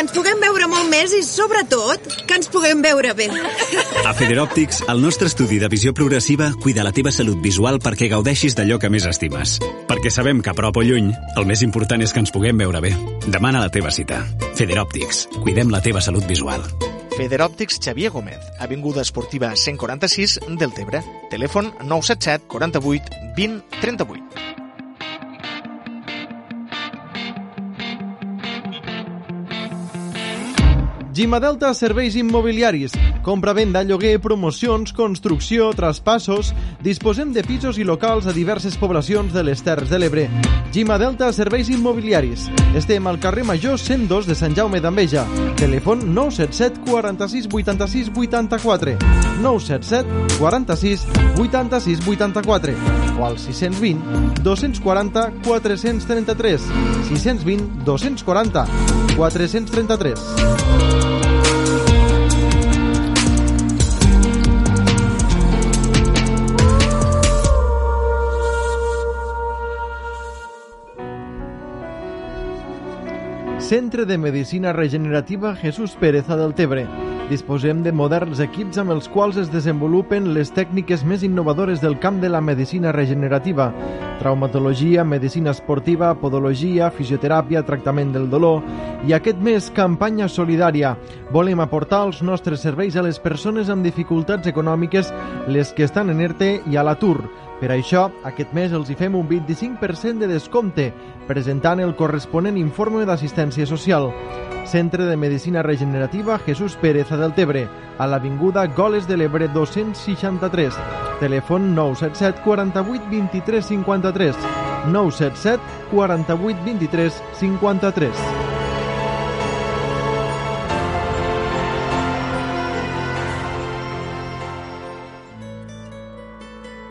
Que ens puguem veure molt més i, sobretot, que ens puguem veure bé. A Federòptics, el nostre estudi de visió progressiva cuida la teva salut visual perquè gaudeixis d'allò que més estimes. Perquè sabem que a prop o lluny, el més important és que ens puguem veure bé. Demana la teva cita. Federòptics. Cuidem la teva salut visual. Federòptics Xavier Gómez, Avinguda Esportiva 146 del Tebre. Telèfon 977 48 20 38. Gimadelta Serveis Immobiliaris. Compra-venda, lloguer, promocions, construcció, traspassos... Disposem de pisos i locals a diverses poblacions de les Terres de l'Ebre. Gimadelta Serveis Immobiliaris. Estem al carrer Major 102 de Sant Jaume d'Enveja. Telèfon 977 46 86 84. 977 46 86 84. O al 620 240 433. 620 240 433. Centre de Medicina Regenerativa Jesús Pérez a Deltebre. Disposem de moderns equips amb els quals es desenvolupen les tècniques més innovadores del camp de la medicina regenerativa. Traumatologia, medicina esportiva, podologia, fisioteràpia, tractament del dolor... I aquest mes, campanya solidària. Volem aportar els nostres serveis a les persones amb dificultats econòmiques, les que estan en ERTE i a l'atur. Per això, aquest mes els hi fem un 25% de descompte, presentant el corresponent informe d'assistència social. Centre de Medicina Regenerativa Jesús Pérez a Deltebre, a l'Avinguda Goles de l'Ebre 263. Telèfon 977 48 23 53. 977 48 23 53.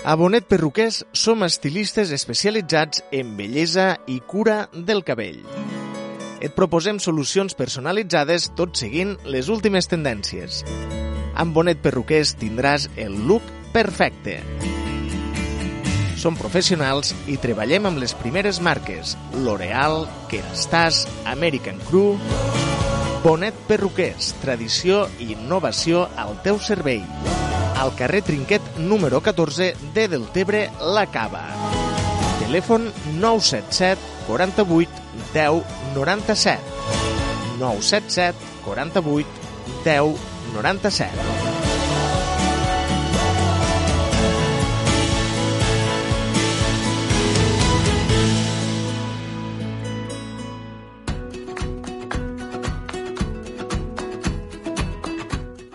A Bonet Perruquers som estilistes especialitzats en bellesa i cura del cabell. Et proposem solucions personalitzades tot seguint les últimes tendències. Amb Bonet Perruquers tindràs el look perfecte. Som professionals i treballem amb les primeres marques L'Oreal, Kerastase, American Crew... Bonet Perruquers, tradició i innovació al teu servei al carrer Trinquet número 14 de Deltebre, La Cava. Telèfon 977 48 10 97. 977 48 10 97.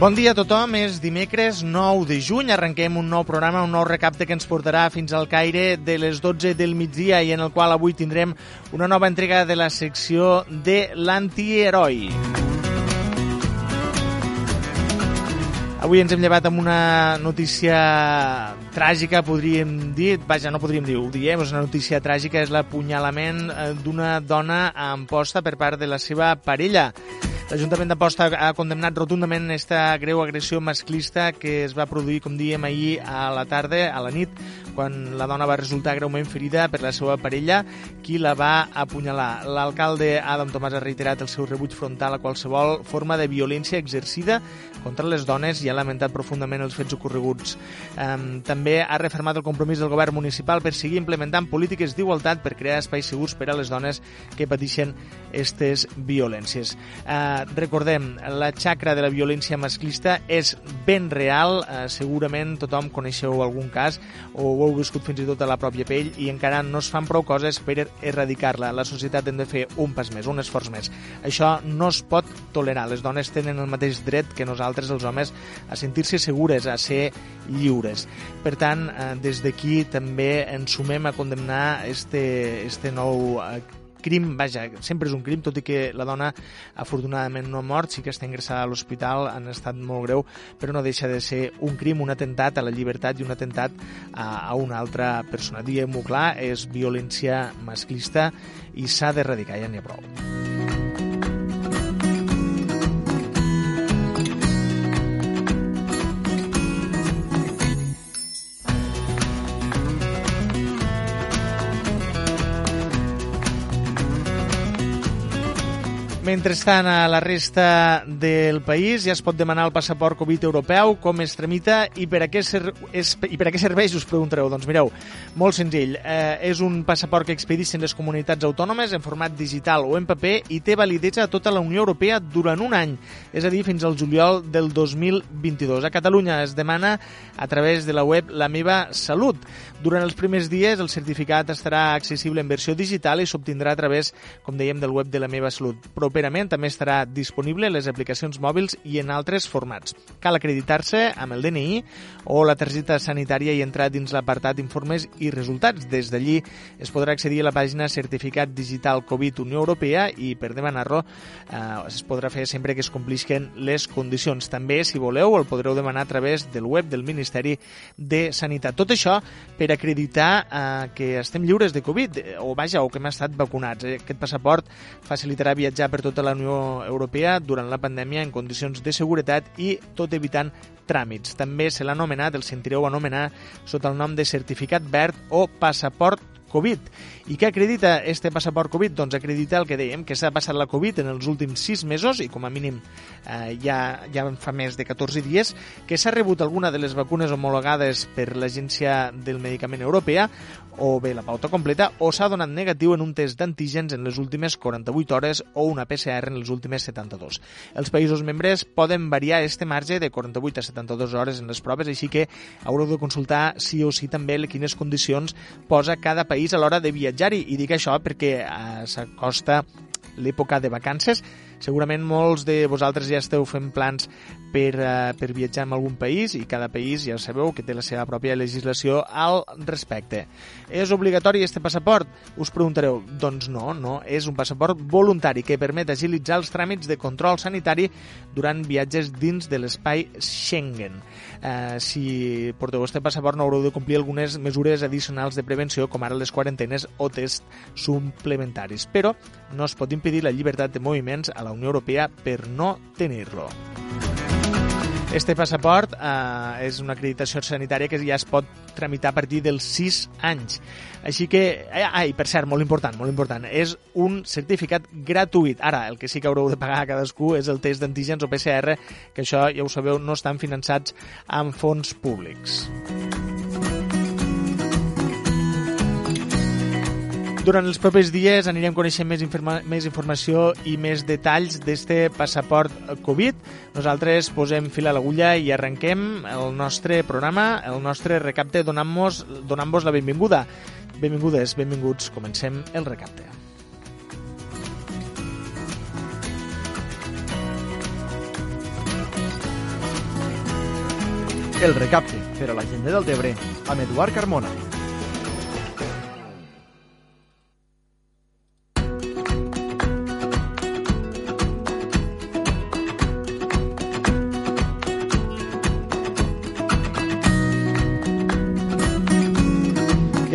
Bon dia a tothom, és dimecres 9 de juny, arrenquem un nou programa, un nou recapte que ens portarà fins al Caire de les 12 del migdia i en el qual avui tindrem una nova entrega de la secció de l'antiheroi. Avui ens hem llevat amb una notícia tràgica, podríem dir, vaja, no podríem dir, ho diem, és una notícia tràgica, és l'apunyalament eh, d'una dona a Amposta per part de la seva parella. L'Ajuntament d'Amposta ha condemnat rotundament aquesta greu agressió masclista que es va produir, com diem, ahir a la tarda, a la nit, quan la dona va resultar greument ferida per la seva parella, qui la va apunyalar. L'alcalde Adam Tomàs ha reiterat el seu rebuig frontal a qualsevol forma de violència exercida contra les dones i ha lamentat profundament els fets ocorreguts. També ha refermat el compromís del govern municipal per seguir implementant polítiques d'igualtat per crear espais segurs per a les dones que pateixen aquestes violències. Uh, recordem, la xacra de la violència masclista és ben real, uh, segurament tothom coneixeu algun cas o ho heu viscut fins i tot a la pròpia pell i encara no es fan prou coses per erradicar-la. La societat hem de fer un pas més, un esforç més. Això no es pot tolerar. Les dones tenen el mateix dret que nosaltres, els homes, a sentir-se segures, a ser lliures. Per tant, eh, des d'aquí també ens sumem a condemnar este, este nou eh, crim, vaja, sempre és un crim, tot i que la dona afortunadament no ha mort, sí que està ingressada a l'hospital en estat molt greu, però no deixa de ser un crim, un atemptat a la llibertat i un atemptat a, a una altra persona. Diguem-ho clar, és violència masclista i s'ha d'erradicar, ja n'hi ha prou. Mentrestant, a la resta del país ja es pot demanar el passaport Covid europeu, com es tramita i per a què, ser, és, i per a què serveix, us preguntareu. Doncs mireu, molt senzill. Eh, és un passaport que expedissin les comunitats autònomes en format digital o en paper i té validesa a tota la Unió Europea durant un any, és a dir, fins al juliol del 2022. A Catalunya es demana a través de la web La meva salut. Durant els primers dies el certificat estarà accessible en versió digital i s'obtindrà a través, com dèiem, del web de La meva salut. Proper properament també estarà disponible en les aplicacions mòbils i en altres formats. Cal acreditar-se amb el DNI o la targeta sanitària i entrar dins l'apartat Informes i resultats. Des d'allí es podrà accedir a la pàgina Certificat Digital Covid Unió Europea i per demanar-lo eh, es podrà fer sempre que es complisquen les condicions. També, si voleu, el podreu demanar a través del web del Ministeri de Sanitat. Tot això per acreditar eh, que estem lliures de Covid, eh, o vaja, o que hem estat vacunats. Aquest passaport facilitarà viatjar per tot tota la Unió Europea durant la pandèmia en condicions de seguretat i tot evitant tràmits. També se l'ha anomenat, el sentireu anomenar, sota el nom de certificat verd o passaport Covid. I què acredita este passaport Covid? Doncs acredita el que dèiem, que s'ha passat la Covid en els últims 6 mesos, i com a mínim eh, ja, ja fa més de 14 dies, que s'ha rebut alguna de les vacunes homologades per l'Agència del Medicament Europea, o bé la pauta completa, o s'ha donat negatiu en un test d'antígens en les últimes 48 hores o una PCR en les últimes 72. Els països membres poden variar este marge de 48 a 72 hores en les proves, així que haureu de consultar sí o sí també quines condicions posa cada país a l'hora de viatjar-hi. I dic això perquè eh, s'acosta l'època de vacances Segurament molts de vosaltres ja esteu fent plans per, uh, per viatjar en algun país i cada país ja sabeu que té la seva pròpia legislació al respecte. És obligatori este passaport? Us preguntareu. Doncs no, no. És un passaport voluntari que permet agilitzar els tràmits de control sanitari durant viatges dins de l'espai Schengen. Uh, si porteu este passaport no haureu de complir algunes mesures addicionals de prevenció com ara les quarantenes o tests suplementaris. Però no es pot impedir la llibertat de moviments a la la Unió Europea per no tenir-lo. Este passaport eh, és una acreditació sanitària que ja es pot tramitar a partir dels 6 anys. Així que, eh, ai, per cert, molt important, molt important, és un certificat gratuït. Ara, el que sí que haureu de pagar a cadascú és el test d'antígens o PCR, que això, ja ho sabeu, no estan finançats amb fons públics. Durant els propers dies anirem coneixent més, informa més informació i més detalls d'este passaport Covid. Nosaltres posem fil a l'agulla i arrenquem el nostre programa, el nostre recapte donant-vos donant la benvinguda. Benvingudes, benvinguts. Comencem el recapte. El recapte per a la gent del Tebre amb Eduard Carmona.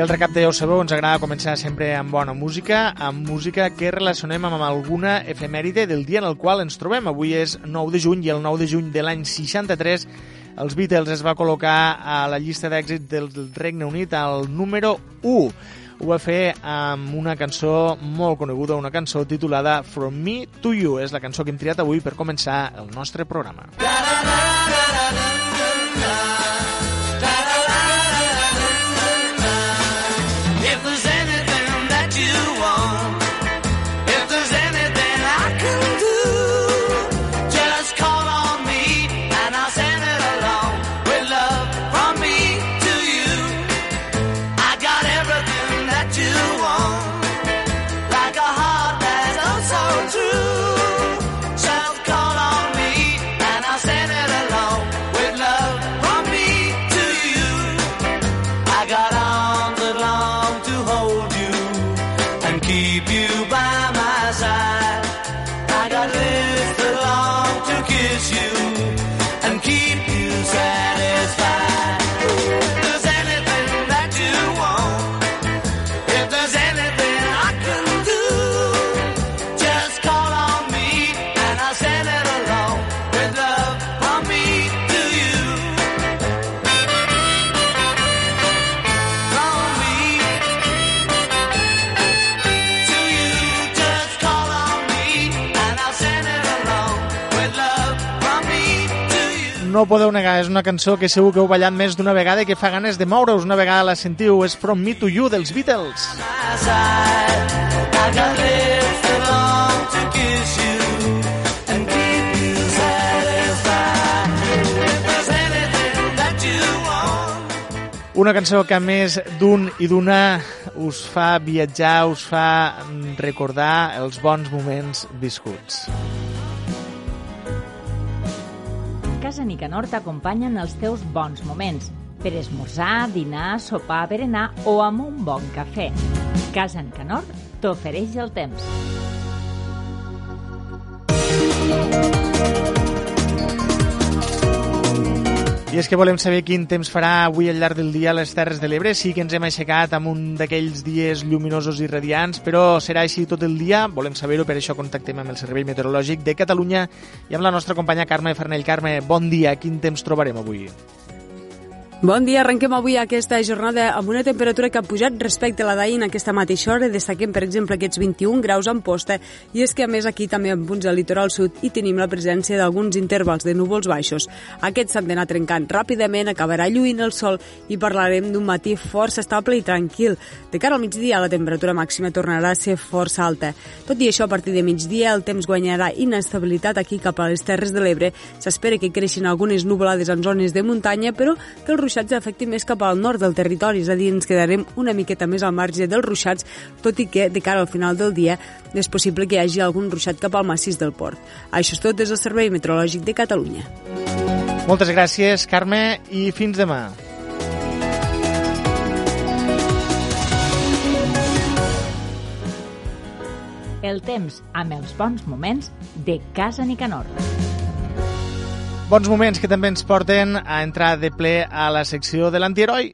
El recapte, ja ho sabeu, ens agrada començar sempre amb bona música, amb música que relacionem amb alguna efemèride del dia en el qual ens trobem. Avui és 9 de juny i el 9 de juny de l'any 63 els Beatles es va col·locar a la llista d'èxit del Regne Unit al número 1. Ho va fer amb una cançó molt coneguda, una cançó titulada From Me to You. És la cançó que hem triat avui per començar el nostre programa. La, la, la, la, la, la. No ho podeu negar, és una cançó que segur que heu ballat més d'una vegada i que fa ganes de moure-us una vegada la sentiu. És From Me to You dels Beatles. Una cançó que a més d'un i d'una us fa viatjar, us fa recordar els bons moments viscuts. Casa Nicanor t'acompanya en els teus bons moments per esmorzar, dinar, sopar, berenar o amb un bon cafè. Casa Nicanor t'ofereix el temps. I és que volem saber quin temps farà avui al llarg del dia a les Terres de l'Ebre. Sí que ens hem aixecat amb un d'aquells dies lluminosos i radiants, però serà així tot el dia. Volem saber-ho, per això contactem amb el Servei Meteorològic de Catalunya i amb la nostra companya Carme Farnell. Carme, bon dia. Quin temps trobarem avui? Bon dia, arrenquem avui aquesta jornada amb una temperatura que ha pujat respecte a la d'ahir en aquesta mateixa hora. Destaquem, per exemple, aquests 21 graus en posta i és que, a més, aquí també en punts del litoral sud hi tenim la presència d'alguns intervals de núvols baixos. Aquests s'han d'anar trencant ràpidament, acabarà lluint el sol i parlarem d'un matí força estable i tranquil. De cara al migdia, la temperatura màxima tornarà a ser força alta. Tot i això, a partir de migdia, el temps guanyarà inestabilitat aquí cap a les Terres de l'Ebre. S'espera que creixin algunes nuvolades en zones de muntanya, però que els ruixats afectin més cap al nord del territori, és a dir, ens quedarem una miqueta més al marge dels ruixats, tot i que de cara al final del dia és possible que hi hagi algun ruixat cap al massís del port. Això és tot des del Servei Meteorològic de Catalunya. Moltes gràcies, Carme, i fins demà. El temps amb els bons moments de Casa Nicanor. Bons moments que també ens porten a entrar de ple a la secció de l'antiheroi.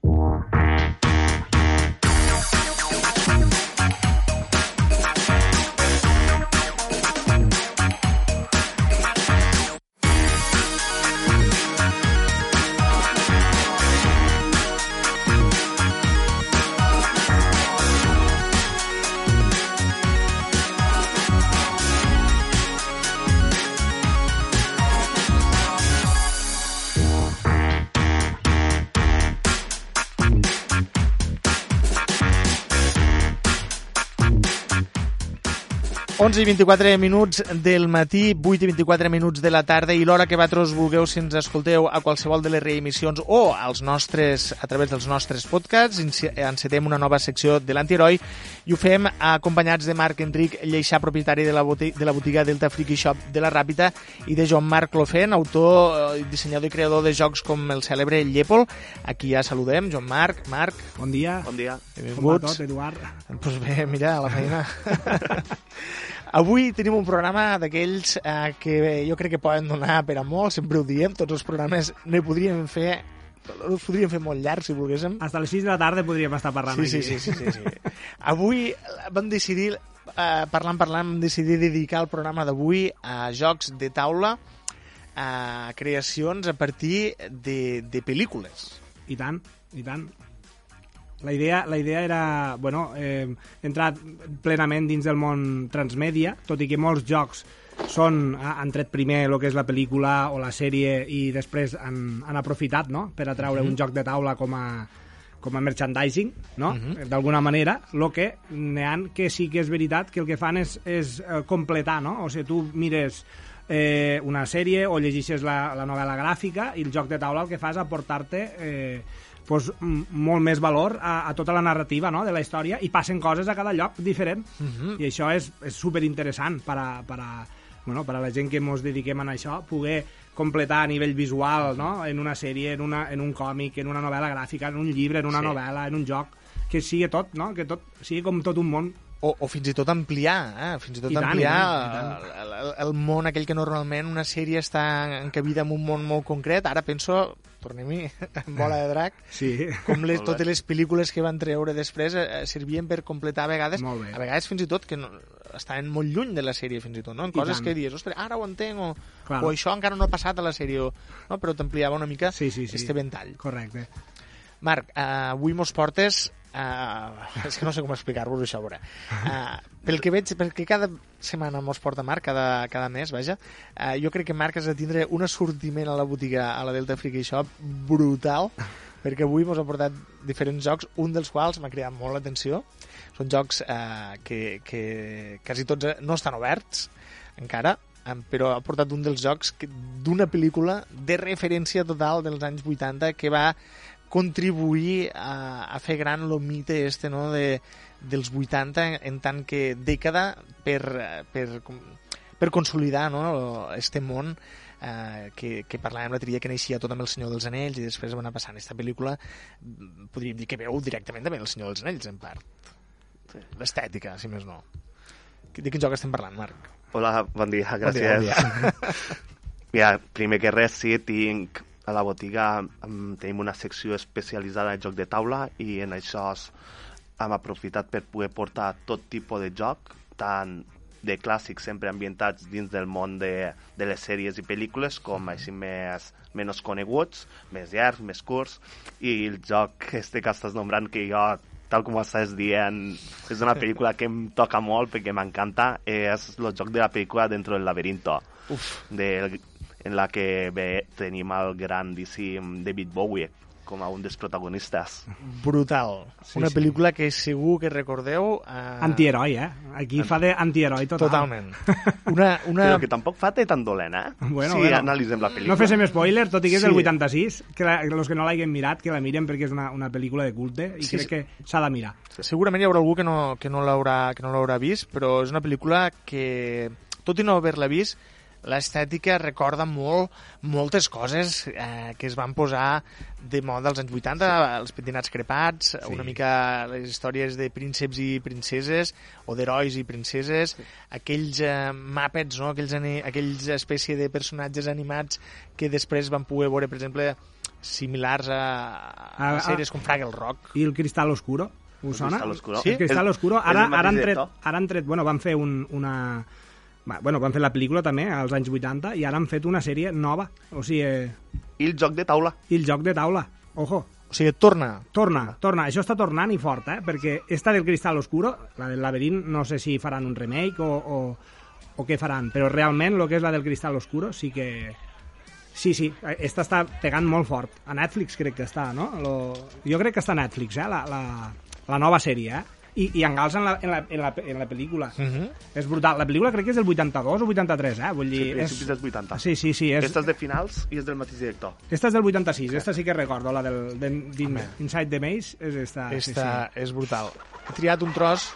11 i 24 minuts del matí, 8 i 24 minuts de la tarda i l'hora que vosaltres vulgueu si ens escolteu a qualsevol de les reemissions o als nostres, a través dels nostres podcasts. Encetem una nova secció de l'antiheroi i ho fem acompanyats de Marc Enric Lleixà, propietari de la, botiga, de la botiga Delta Friki Shop de la Ràpita i de Joan Marc Clofen, autor, eh, dissenyador i creador de jocs com el cèlebre Llépol. Aquí ja saludem, Joan Marc, Marc, Bon dia. Bon dia. Com va benvinguts. tot, Eduard? Doncs bé, mira, a la feina. Avui tenim un programa d'aquells eh, que jo crec que poden donar per a molt, sempre ho diem, tots els programes ne podríem fer els podríem fer molt llargs si volguéssim. Hasta les 6 de la tarda podríem estar parlant Sí, aquí. sí, sí, sí, sí, sí. Avui vam decidir, eh, parlant, parlant, vam decidir dedicar el programa d'avui a jocs de taula, a creacions a partir de, de pel·lícules. I tant, i tant. La idea, la idea era bueno, eh, entrar plenament dins del món transmèdia, tot i que molts jocs són, ha- han tret primer el que és la pel·lícula o la sèrie i després han, han aprofitat no? per atraure un joc de taula com a, com a merchandising, no? d'alguna manera, el que n'hi ha que sí que és veritat que el que fan és, és eh, completar, no? o sigui, tu mires eh, una sèrie o llegeixes la, la novel·la gràfica i el joc de taula el que fa és aportar-te eh, pues, m- molt més valor a, a tota la narrativa no? de la història i passen coses a cada lloc diferent i això és, és superinteressant per a, per, a, bueno, per a la gent que ens dediquem a això poder completar a nivell visual no? en una sèrie, en, una, en un còmic, en una novel·la gràfica, en un llibre, en una Sí. novel·la, en un joc que sigui tot, no? que tot sigui com tot un món o, o fins i tot ampliar, eh? fins i tot I tant, ampliar i tant, i el, el, el món aquell que normalment una sèrie està encabida en un món molt concret, ara penso, tornem-hi, en Bola de Drac, Sí. com les, totes les pel·lícules que van treure després eh, eh, servien per completar a vegades, a vegades fins i tot que no, estaven molt lluny de la sèrie fins i tot, no? en I coses tant. que dius, ostres, ara ho entenc, o, Clar. o això encara no ha passat a la sèrie, o, no? però t'ampliava una mica Sí, sí, sí. este ventall. Correcte. Marc, uh, avui mos portes... Uh, és que no sé com explicar-vos això, a veure. Uh, pel que veig, perquè cada setmana mos porta Marc, cada, cada mes, vaja, uh, jo crec que Marc has de tindre un assortiment a la botiga, a la Delta Freaky Shop, brutal, perquè avui mos ha portat diferents jocs, un dels quals m'ha cridat molt l'atenció. Són jocs uh, que, que quasi tots eh, no estan oberts encara, però ha portat un dels jocs d'una pel·lícula de referència total dels anys 80 que va contribuir a, a fer gran el mite este no, de, dels 80 en, tant que dècada per, per, per consolidar no, este món eh, que, que parlàvem l'altre dia que naixia tot amb el Senyor dels Anells i després va anar passant aquesta pel·lícula mm, podríem dir que veu directament també el Senyor dels Anells en part l'estètica, si més no de quin joc estem parlant, Marc? Hola, bon dia, Bon dia, gràcies. bon dia. Mira, primer que res, sí, tinc a la botiga tenim una secció especialitzada en joc de taula i en això hem aprofitat per poder portar tot tipus de joc, tant de clàssics sempre ambientats dins del món de, de les sèries i pel·lícules, com així més menys coneguts, més llargs, més curts, i el joc este que estàs nombrant, que jo, tal com estàs dient, és una pel·lícula que em toca molt perquè m'encanta, és el joc de la pel·lícula Dentro del laberinto, Uf, de, en la que ve, tenim el grandíssim David Bowie com a un dels protagonistes. brutal. Sí, Una sí. pel·lícula que segur que recordeu... Eh, Antiheroi, eh? Aquí fa d'antiheroi total. Totalment. Una, una... Però que tampoc fa té tan dolent, eh? Bueno, si bueno. analitzem la pel·lícula. No féssim spoiler, tot i que és Sí. del 86, que la, los que no l'hagin mirat, que la miren perquè és una, una pel·lícula de culte i Sí, crec sí. que s'ha de mirar. Segurament hi haurà algú que no, que no l'haurà que no vist, però és una pel·lícula que, tot i no haver-la vist, l'estètica recorda molt moltes coses eh, que es van posar de moda als anys 80, els pentinats crepats, Sí. una mica les històries de prínceps i princeses, o d'herois i princeses, aquells eh, màpets, no? aquells, aquells espècie de personatges animats que després van poder veure, per exemple, similars a, a, A- a sèries com Fraggle Rock. I el Cristal Oscuro, us El sona? Cristal Oscuro. Sí? El Cristal Oscuro, ara, el ara, han tret, ara han tret, bueno, van fer un, una... va, Bueno, van fer la pel·lícula també, als anys 80, i ara han fet una sèrie nova. O sigui, eh, I el joc de taula. i el joc de taula. Ojo, O sigui, torna. torna, torna. Això està tornant i fort, eh? Perquè esta del Cristal Oscuro, la del laberint, no sé si faran un remake o, o, o què faran, però realment el que és la del Cristal Oscuro sí que... Sí, sí, esta està pegant molt fort. A Netflix crec que està, no? Lo... Jo crec que està a Netflix, eh? La, la, la nova sèrie, eh? I, i engalça en la, en, la, en, la, en la pel·lícula. Uh -huh. És brutal. La pel·lícula crec que és del 82 o 83, eh? Vull Sí, dir, principis dels 80. Sí, sí, sí. És... Esta és de finals i és del mateix director. Esta és del 86, esta sí que recordo, la del de, din, Inside the Maze, és esta. Ah, sí, Esta sí. és brutal. He triat un tros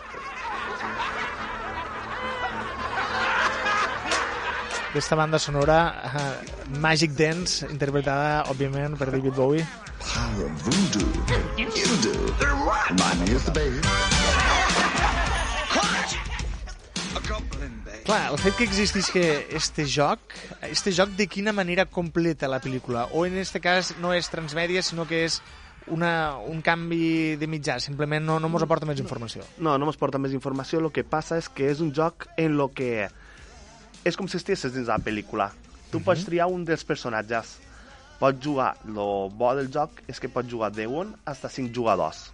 d'esta banda sonora uh, Magic Dance, interpretada, òbviament, per David Bowie. Power of voodoo. Voodoo. Remind me of the baby. Clar, el fet que existís que este joc, este joc de quina manera completa la pel·lícula? O en este cas no és transmèdia, sinó que és una, un canvi de mitjà, simplement no, no mos aporta més informació. No, no mos porta més informació. El que passa és que és un joc en lo que... És com si estiguessis dins la pel·lícula. Tu pots triar un dels personatges. Pots jugar... Lo bo del joc és que pots jugar de un fins a cinc jugadors.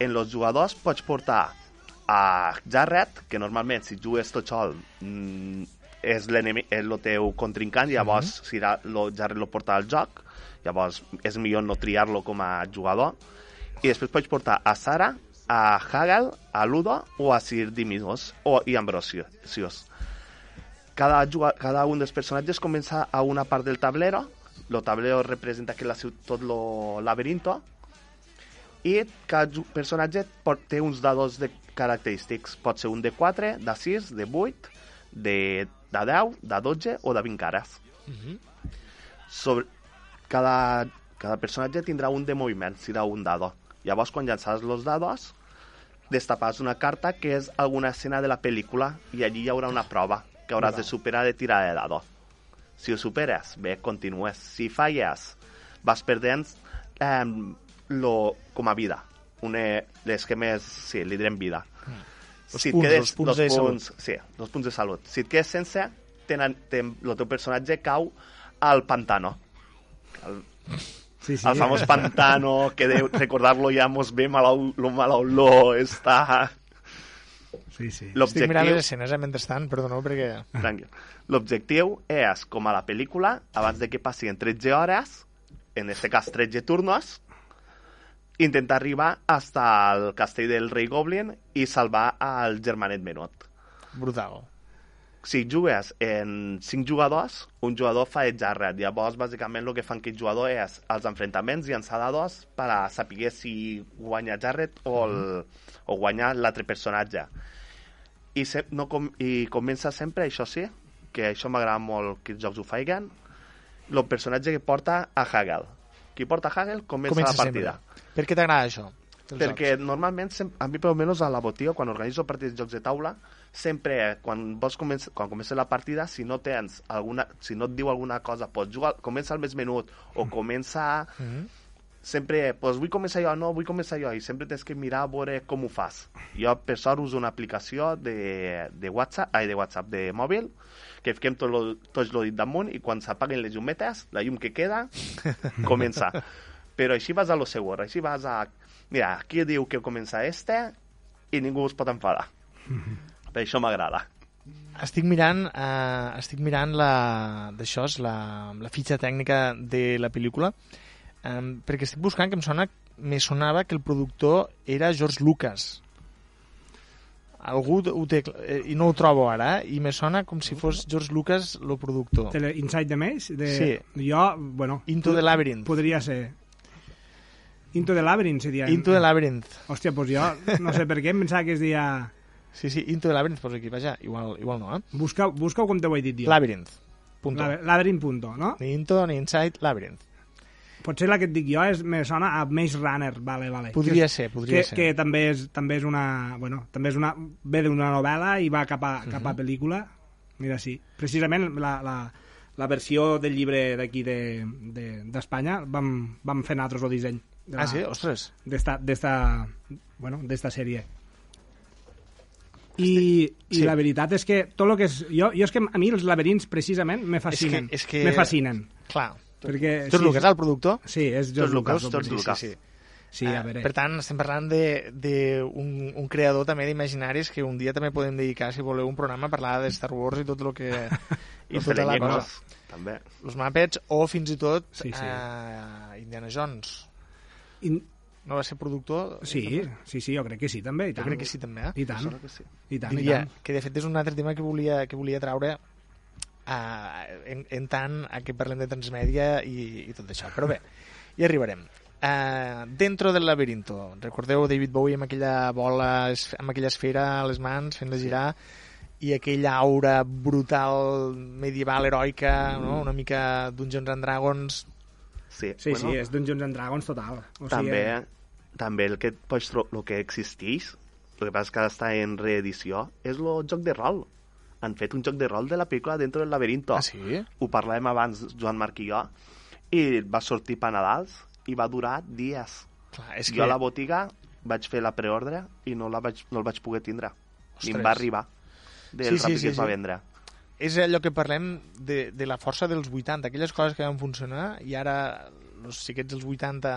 En los jugadors pots portar a Jarret, que normalment si jugues tot sol mm, és l'enemic, és el teu contrincant, llavors mm -hmm. si la, lo, Jarret lo porta al joc, llavors és millor no triar-lo com a jugador. I després pots portar a Sara, a Hagel, a Ludo o a Sir Diminos o, i Ambrosius. Cada, cada un dels personatges comença a una part del tablero. El tablero representa que la, tot el laberinto i cada personatge pot, té uns dados de característics. Pot ser un de 4, de 6, de 8, de, de 10, de 12 o de 20 cares. Sobre, cada, cada personatge tindrà un de moviment, serà un dado. Llavors, quan llançaràs els dados, destapas una carta que és alguna escena de la pel·lícula i allí hi haurà una prova que hauràs de superar de tirar de dado. Si ho superes, bé, continues. Si falles, vas perdent eh, lo, com a vida. Una, les que més, sí, li direm vida. Els si punts, quedes, els punts de punts, sí, els punts de salut. Si et quedes sense, tenen, ten, el teu personatge cau al pantano. El, Sí, sí. el famós pantano, que de recordar-lo ja mos ve mala, lo mala olor, està... Sí, sí. Estic mirant les escenes eh, mentrestant, perdoneu, perquè... Tranquil. L'objectiu és, com a la pel·lícula, abans de que passin 13 hores, en aquest cas 13 turnos, intentar arribar hasta el castell del rei Goblin i salvar al germanet menut. Brutal. Si jugues en 5 jugadors, un jugador fa el jarret. Llavors, bàsicament, el que fan aquest jugador és els enfrontaments llançar dados per a saber si guanya jarret o, el, o guanya l'altre personatge. I, se, no com, I comença sempre, això sí, que això m'agrada molt que els jocs ho faiguen, el personatge que porta a Hagel. Qui porta a Hagel comença, Comença la partida. sempre. Per què t'agrada això? Perquè jocs? normalment, a mi per almenys a la botiga, quan organitzo partits de jocs de taula, sempre eh, quan vols començar, quan comença la partida, si no tens alguna, si no et diu alguna cosa, pots jugar, comença al més menut, o comença... Mhm. Sempre, pues vull començar jo, no, vull començar jo, i sempre tens que mirar a veure com ho fas. Jo, per sort, uso una aplicació de, de WhatsApp, ai, de WhatsApp, de mòbil, que fiquem tot lo, tots lo dit damunt i quan s'apaguen les llumetes, la llum que queda, comença. Però així vas a lo següent, així vas a... Mira, aquí diu que comença este i ningú es pot enfadar. Per això m'agrada. Estic mirant, eh, estic mirant la, d'això, és la, la fitxa tècnica de la pel·lícula, eh, perquè estic buscant que em sona, me sonava que el productor era George Lucas. Algú ho té, eh, i no ho trobo ara, eh, i me sona com si fos George Lucas el productor. Inside the Maze? De... Sí. Jo, bueno... Into the Labyrinth. Podria ser. Into the Labyrinth, seria. Into the Labyrinth. Hòstia, doncs jo no sé per què em pensava que es deia... Sí, sí, Into the Labyrinth, posa aquí, vaja, igual, igual no, eh? Busca, busca com te ho he dit jo. Labyrinth. Punto. Laby- Labyrinth, punto, no? Ni Into ni Inside, Labyrinth. Potser la que et dic jo és, me sona a Maze Runner, vale, vale. Podria que, ser, podria que, ser. Que també és, també és una... Bueno, també és una... Ve d'una novel·la i va cap a, cap Mhm. a pel·lícula. Mira, sí. Precisament la, la, la versió del llibre d'aquí d'Espanya de, d'Espanya vam, vam fer nosaltres el disseny. De Ah, sí? Ostres. D'esta, d'esta, bueno, d'esta sèrie. I, i Sí. la veritat és que tot el que és... Jo, jo és que a mi els laberints precisament me fascinen. És que, és que... Me fascinen. Clar. Perquè, George Lucas, el productor? Sí, és George Lucas. George sí, Lucas. Sí, sí. sí a Eh, veure. Per tant, estem parlant d'un de, un, un creador també d'imaginaris que un dia també podem dedicar, si voleu, un programa a parlar de Star Wars i tot el que... i tota la cosa. també. Los Muppets o fins i tot Sí, sí. eh, Indiana Jones. In... No va ser productor? Sí, sí, sí, jo crec que sí, també. I Jo tant. crec que sí, també. Eh? I tant. Que sí. I tant, Diria i tant. que, de fet, és un altre tema que volia, que volia traure uh, en, en tant a que parlem de transmèdia i, i tot això. Però bé, hi arribarem. Uh, dentro del laberinto, recordeu David Bowie amb aquella bola, amb aquella esfera a les mans, fent-la girar, i aquella aura brutal, medieval, heroica, no? una mica Dungeons and Dragons... Sí, Sí, bueno, sí, és Dungeons and Dragons total. O també, Sigui, també el que pots el que existeix, el que passa que ara està en reedició, és el joc de rol. Han fet un joc de rol de la pel·lícula Dentro del laberinto. Ah, sí? Ho parlàvem abans, Joan Marc i jo, i va sortir per Nadals i va durar dies. Clar, és jo que... a la botiga vaig fer la preordre i no, la vaig, no el vaig poder tindre. Ni Ostres. em va arribar del Sí, sí, ràpid sí, que es va sí. vendre. És allò que parlem de, de la força dels 80, aquelles coses que van funcionar i ara els xiquets dels 80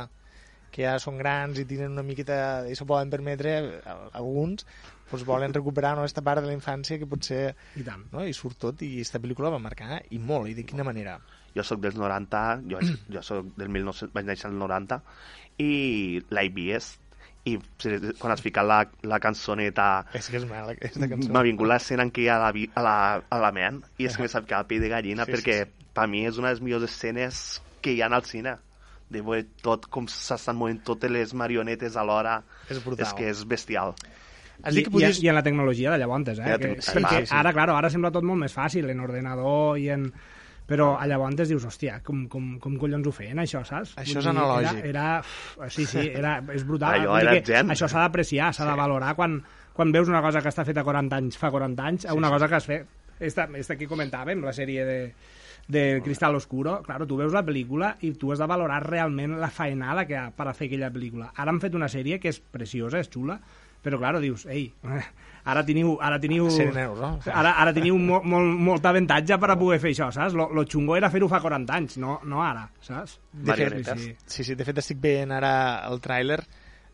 que ja són grans i tenen una miqueta i s'ho poden permetre al- alguns doncs volen recuperar no, aquesta part de la infància que potser I tant. no? i surt tot i aquesta pel·lícula va marcar i molt, i de quina manera Jo sóc dels 90, jo, jo sóc del 1900, vaig néixer al 90, i vist, i quan has ficat la, la cançoneta és que és mala aquesta cançó m'ha vingut l'escena en què hi ha la, a la, a la ment i és que m'he ficat el pell de gallina Sí, sí, sí, perquè sí, per mi és una de les millors escenes que hi ha al cine de veure tot com s'estan movent totes les marionetes alhora És brutal. és que és bestial has I, dit que podies... i, I en la tecnologia de llavors, eh? la Que, sí, sí, sí. ara, claro, ara sembla tot molt més fàcil en ordenador i en... però a llavors dius, hòstia, com, com, com collons ho feien, això, saps? Això és analògic. Era, era, sí, sí, era, és brutal. Allò era gent. Això s'ha d'apreciar, s'ha de valorar quan, quan veus una cosa que està feta 40 anys, fa 40 anys, a una cosa que es fe... Esta, esta que comentàvem, la sèrie de, de Cristal Oscuro, claro, tu veus la pel·lícula i tu has de valorar realment la faenada que ha per a fer aquella pel·lícula. Ara han fet una sèrie que és preciosa, és xula, però claro, dius, ei, ara teniu, ara teniu, Sereneus, no? ara, ara teniu mo, molt, molt avantatge per a poder fer això, saps? Lo, lo xungo era fer-ho fa 40 anys, no, no ara, saps? De fet, sí, sí, sí, de fet estic veient ara el tràiler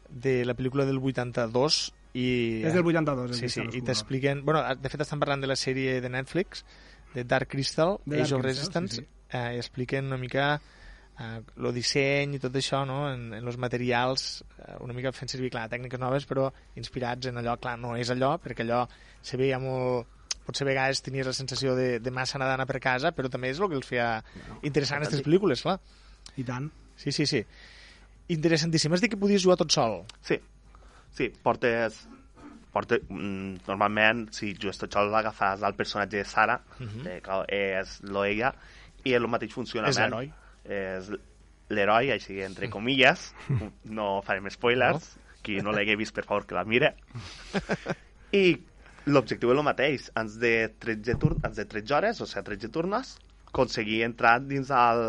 de la pel·lícula del 82 i... És del 82, el Sí, sí, i t'expliquen... Bueno, de fet estan parlant de la sèrie de Netflix, de Dark Crystal, De Age Dark of Crystal, Resistance, sí, sí. Eh, expliquen una mica eh, el disseny i tot això, no?, en, en els materials, eh, una mica fent servir, clar, tècniques noves, però inspirats en allò, clar, no és allò, perquè allò se veia molt potser a vegades tenies la sensació de, de massa anar d'anar per casa, però també és el que els feia interessant aquestes pel·lícules, clar. I tant. Sí, sí, sí. Interessantíssim. Has dit que podies jugar tot sol. Sí, sí, portes... portes mm, normalment, si jugues tot sol, agafes el personatge de Sara, eh, que és l'Oella, i el mateix funcionament. És l'heroi. És l'heroi, així, entre comilles. no farem spoilers. Qui no l'hagi vist, per favor, que la mire. I l'objectiu és el mateix. Ens de 13, tur ens de 13 hores, o sigui, 13 turnos, aconseguir entrar dins el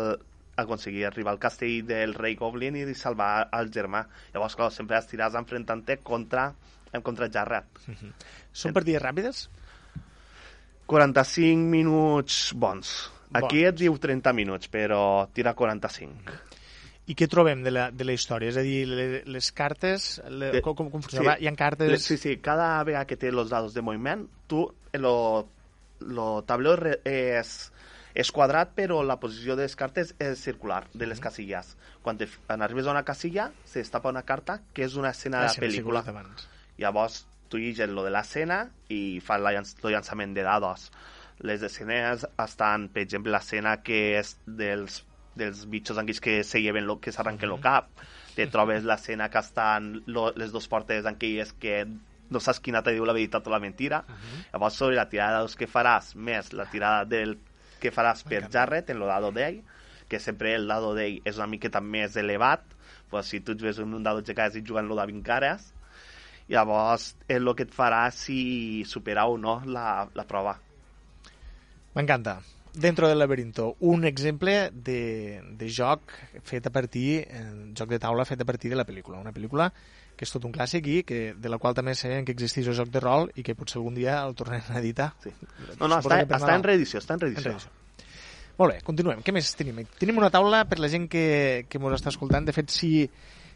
aconseguir arribar al castell del rei Goblin i salvar el germà. Llavors, clar, sempre estiràs enfrontant-te contra, contra Jarret. Són partides ràpides? 45 minuts bons. Aquí Bons. et diu 30 minuts, però tira 45. I què trobem de la, de la història? És a dir, les, les cartes, le, De- com, com, com funciona? Sí. Hi ha cartes... Sí, sí, cada vegada que té els dados de moviment, tu, lo, lo re- és, és quadrat, però la posició de les cartes és circular, de les casilles. Quan, te, quan arribes a una casilla, se destapa una carta que és una escena de la pel·lícula. Llavors, tu lliges lo de l'escena i fas la el llançament de dados. Les escenes estan, per exemple, l'escena que és dels, dels bitxos anguis que se lleven lo, que s'arranquen el cap. Te trobes l'escena que estan lo, les dos portes anquilles que no saps quina te diu la veritat o la mentira. Llavors, sobre la tirada de dados que faràs, més la tirada del que faràs per Jarret en el dado d'ell, que sempre el dado d'ell és una miqueta més elevat, pues, si tu et ves un dado de cares i jugant-lo de 20 cares, llavors és el que et farà si superar o no la, la prova. M'encanta. Dentro del laberinto, un exemple de, de joc fet a partir, eh, joc de taula fet a partir de la pel·lícula. Una pel·lícula que és tot un clàssic i que, de la qual també sabem que existeix el joc de rol i que potser algun dia el tornem a editar. Sí. No, no, Suposo està, està en reedició, està en reedició. En reedició. Molt bé, continuem. Què més tenim? Tenim una taula per la gent que, que ens està escoltant. De fet, si,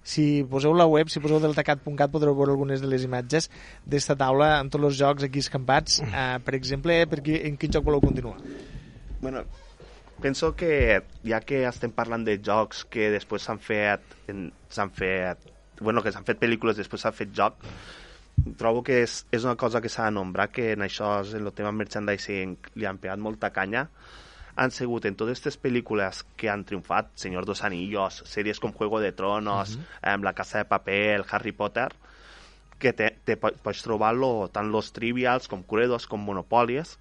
si poseu la web, si poseu deltacat.cat, podreu veure algunes de les imatges d'esta taula amb tots els jocs aquí escampats. Uh, per exemple, per qui, en quin joc voleu continuar? Bueno, penso que ja que estem parlant de jocs que després s'han fet s'han fet bueno, que s'han fet pel·lícules després s'ha fet joc trobo que és, és una cosa que s'ha de nombrar que en això, en el tema merchandising li han pegat molta canya han sigut en totes aquestes pel·lícules que han triomfat, Señor dos Anillos, sèries com Juego de Tronos, eh, La Casa de Paper, el Harry Potter, que te, te po- pots trobar-lo tant los trivials com Cluedos com Monopolies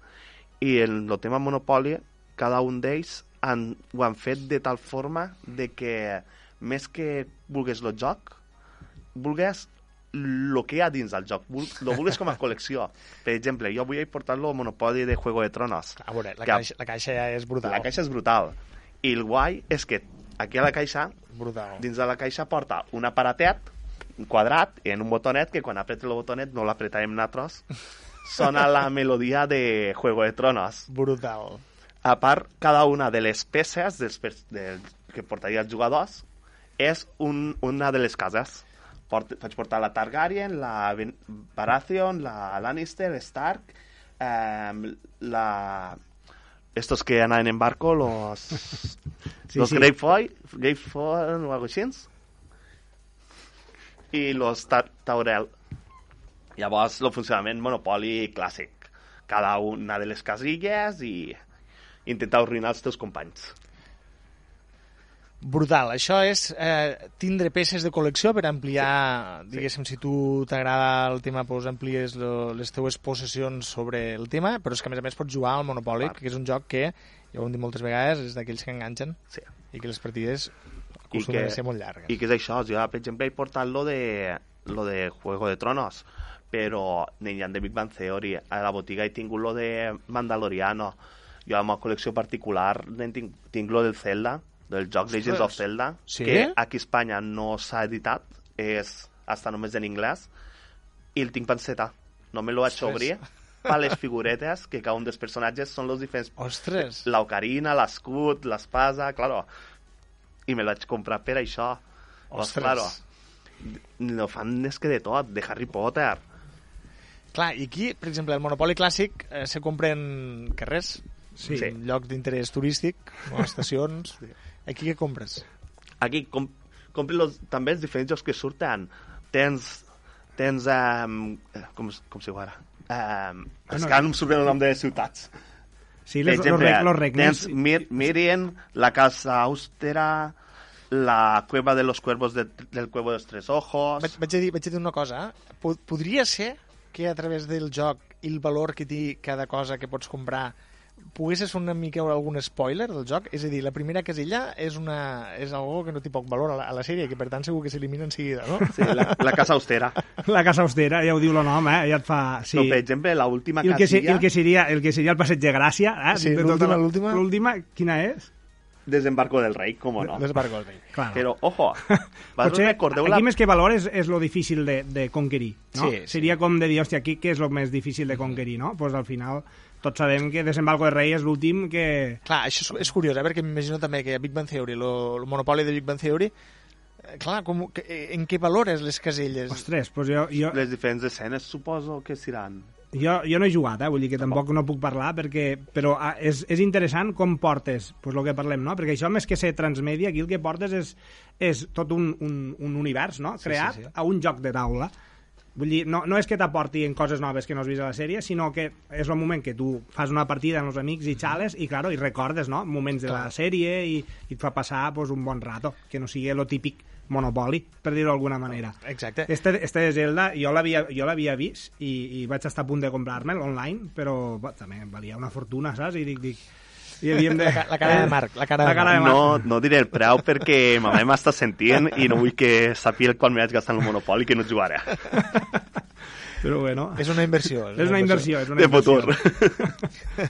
i en el tema Monopoly cada un d'ells han, ho han fet de tal forma de que més que vulgues el joc vulgues el que hi ha dins del joc, lo vulgues com a col·lecció. Per exemple, jo vull portar-lo al Monopoly de Juego de Tronos. A veure, la, Que- caixa, la caixa ja és brutal. La caixa és brutal. I el guai és que aquí a la caixa, Brutal. dins de la caixa porta un aparatet, quadrat, en un botonet, que quan apretes el botonet no l'apretarem nosaltres, sona la melodia de Juego de Tronos. Brutal. A part, cada una de les peces dels, pers- del, que portaria els jugadors és un, una de les cases. Port, faig portar la Targaryen, la Ben- Baratheon, la Lannister, Stark, eh, la... Estos que anaven en barco, los... Sí, los sí. Greyfoy, Greyfoy o algo així. I los Ta Taurel. Llavors, el funcionament Monopoli clàssic. Cada una de les casilles i intentar arruïnar els teus companys. Brutal. Això és eh, tindre peces de col·lecció per ampliar, diguéssim, si tu t'agrada el tema, doncs amplies lo, les teues possessions sobre el tema, però és que a més a més pots jugar al Monopoly, Clar. que és un joc que ja ho hem dit moltes vegades, és d'aquells que enganxen Sí. i que les partides acostumen que, a ser molt llargues. I que és això, jo, per exemple, he portat lo de, lo de Juego de Tronos, però n'hi ha de Big Bang Theory. A la botiga he tingut lo de Mandaloriano. Jo, a la col·lecció particular, tinc, tinc lo del Zelda, del joc. Legends of Zelda, Sí? que aquí a Espanya no s'ha editat, és hasta només en anglès, i el tinc penseta. No me lo vaig obrir per les figuretes, que cada un dels personatges són els diferents Ostres! la ocarina, l'escut, l'espasa, claro. I me vaig comprar per això. Pues, Ostres. claro, no fan és que de tot, de Harry Potter. Clar, i aquí, per exemple, el Monopoli clàssic eh, se compra en carrers, Sí. Sí. lloc d'interès turístic, o estacions. Aquí què compres? Aquí com, compri los, també els diferents jocs que surten. Tens... Tens... Um, com, com se diu ara? Um, és Bueno, que ara no em surt el nom de ciutats. Sí, Per les, los, exemple, reg, los regnes... tens Mir Mirien, la casa austera, la cueva de los cuervos de, del cuervo de los tres ojos... Vaig, vaig, a dir, vaig a dir una cosa. eh? Po- Podria ser que a través del joc i el valor que té cada cosa que pots comprar poguessis una mica algun spoiler del joc? És a dir, la primera casella és, una, és algo que no té poc valor a la, a la sèrie, que per tant segur que s'elimina en seguida, no? Sí, la, la casa austera. La casa austera, ja ho diu el nom, eh? Ja et fa... Sí. No, per exemple, la última I el que, el que seria el que seria el passeig de Gràcia, eh? Sí, De tota l'última, la- l'última. L'última, quina és? Desembarco del rei, com no. Desbarco el rei. Claro. Però, ojo, Potser recordeu aquí la... més que valor és, és lo difícil de, de conquerir, no? Sí, sí. Seria com de dir, hòstia, aquí què és lo més difícil de conquerir, no? Pues al final tots sabem que Desembarco del Rei és l'últim que... Clar, això és, és curiós, eh? perquè m'imagino també que a Big Bang Theory, el monopoli de Big Bang Theory, eh, clar, com, que, eh, en què valores les caselles? Ostres, pues jo, jo, Les diferents escenes suposo que seran... jo, jo no he jugat, eh? vull dir que tampoc no puc parlar, perquè, però ah, és, és interessant com portes pues, el que parlem, no? perquè això més que ser transmèdia, aquí el que portes és, és tot un, un, un univers no? Sí, creat sí, sí. a un joc de taula. Vull dir, no, no és que t'aporti en coses noves que no has vist a la sèrie, sinó que és el moment que tu fas una partida amb els amics i xales i, claro, i recordes no? moments de la sèrie i, i et fa passar pues, un bon rato, que no sigui lo típic Monopoli, per dir-ho d'alguna manera. Exacte. Este, este de Zelda jo l'havia vist i, i vaig estar a punt de comprar-me'l online, però bé, també valia una fortuna, saps? I dic, dic i havíem de... La ca- la cara de Marc, la cara de cara de Marc. No, no diré el preu perquè ma mare m'està sentint i no vull que sàpiga quan me vaig gastar en el Monopoli que no jugaré. Però bueno, És una inversió. és una inversió, és una De inversió. futur.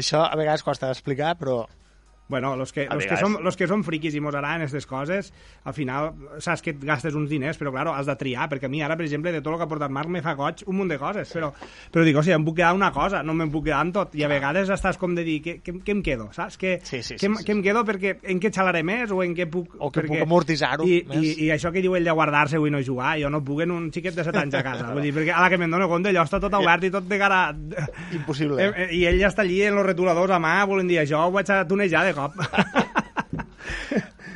Això a vegades costa d'explicar, però Bueno, los que, los que, som, los que som friquis i mos agraden aquestes coses, al final saps que et gastes uns diners, però claro, has de triar, perquè a mi ara, per exemple, de tot el que ha portat Marc me fa goig un munt de coses, però, però dic, o sigui, em puc quedar una cosa, no me'n puc quedar en tot, i a vegades estàs com de dir, què, què, què em quedo, saps? Què, Sí, sí, sí, què, sí, què em quedo perquè en què xalaré més o en què puc... O que perquè... puc amortitzar-ho I, més. i, I això que diu ell de guardar-se i no jugar, jo no puc en un xiquet de 7 anys a casa, vull dir, perquè a la que me'n dono compte allò està tot obert i tot de cara... impossible. Eh, eh, I ell ja està allí en los retuladors a mà, volent dir, això ho vaig a tunejar de cop.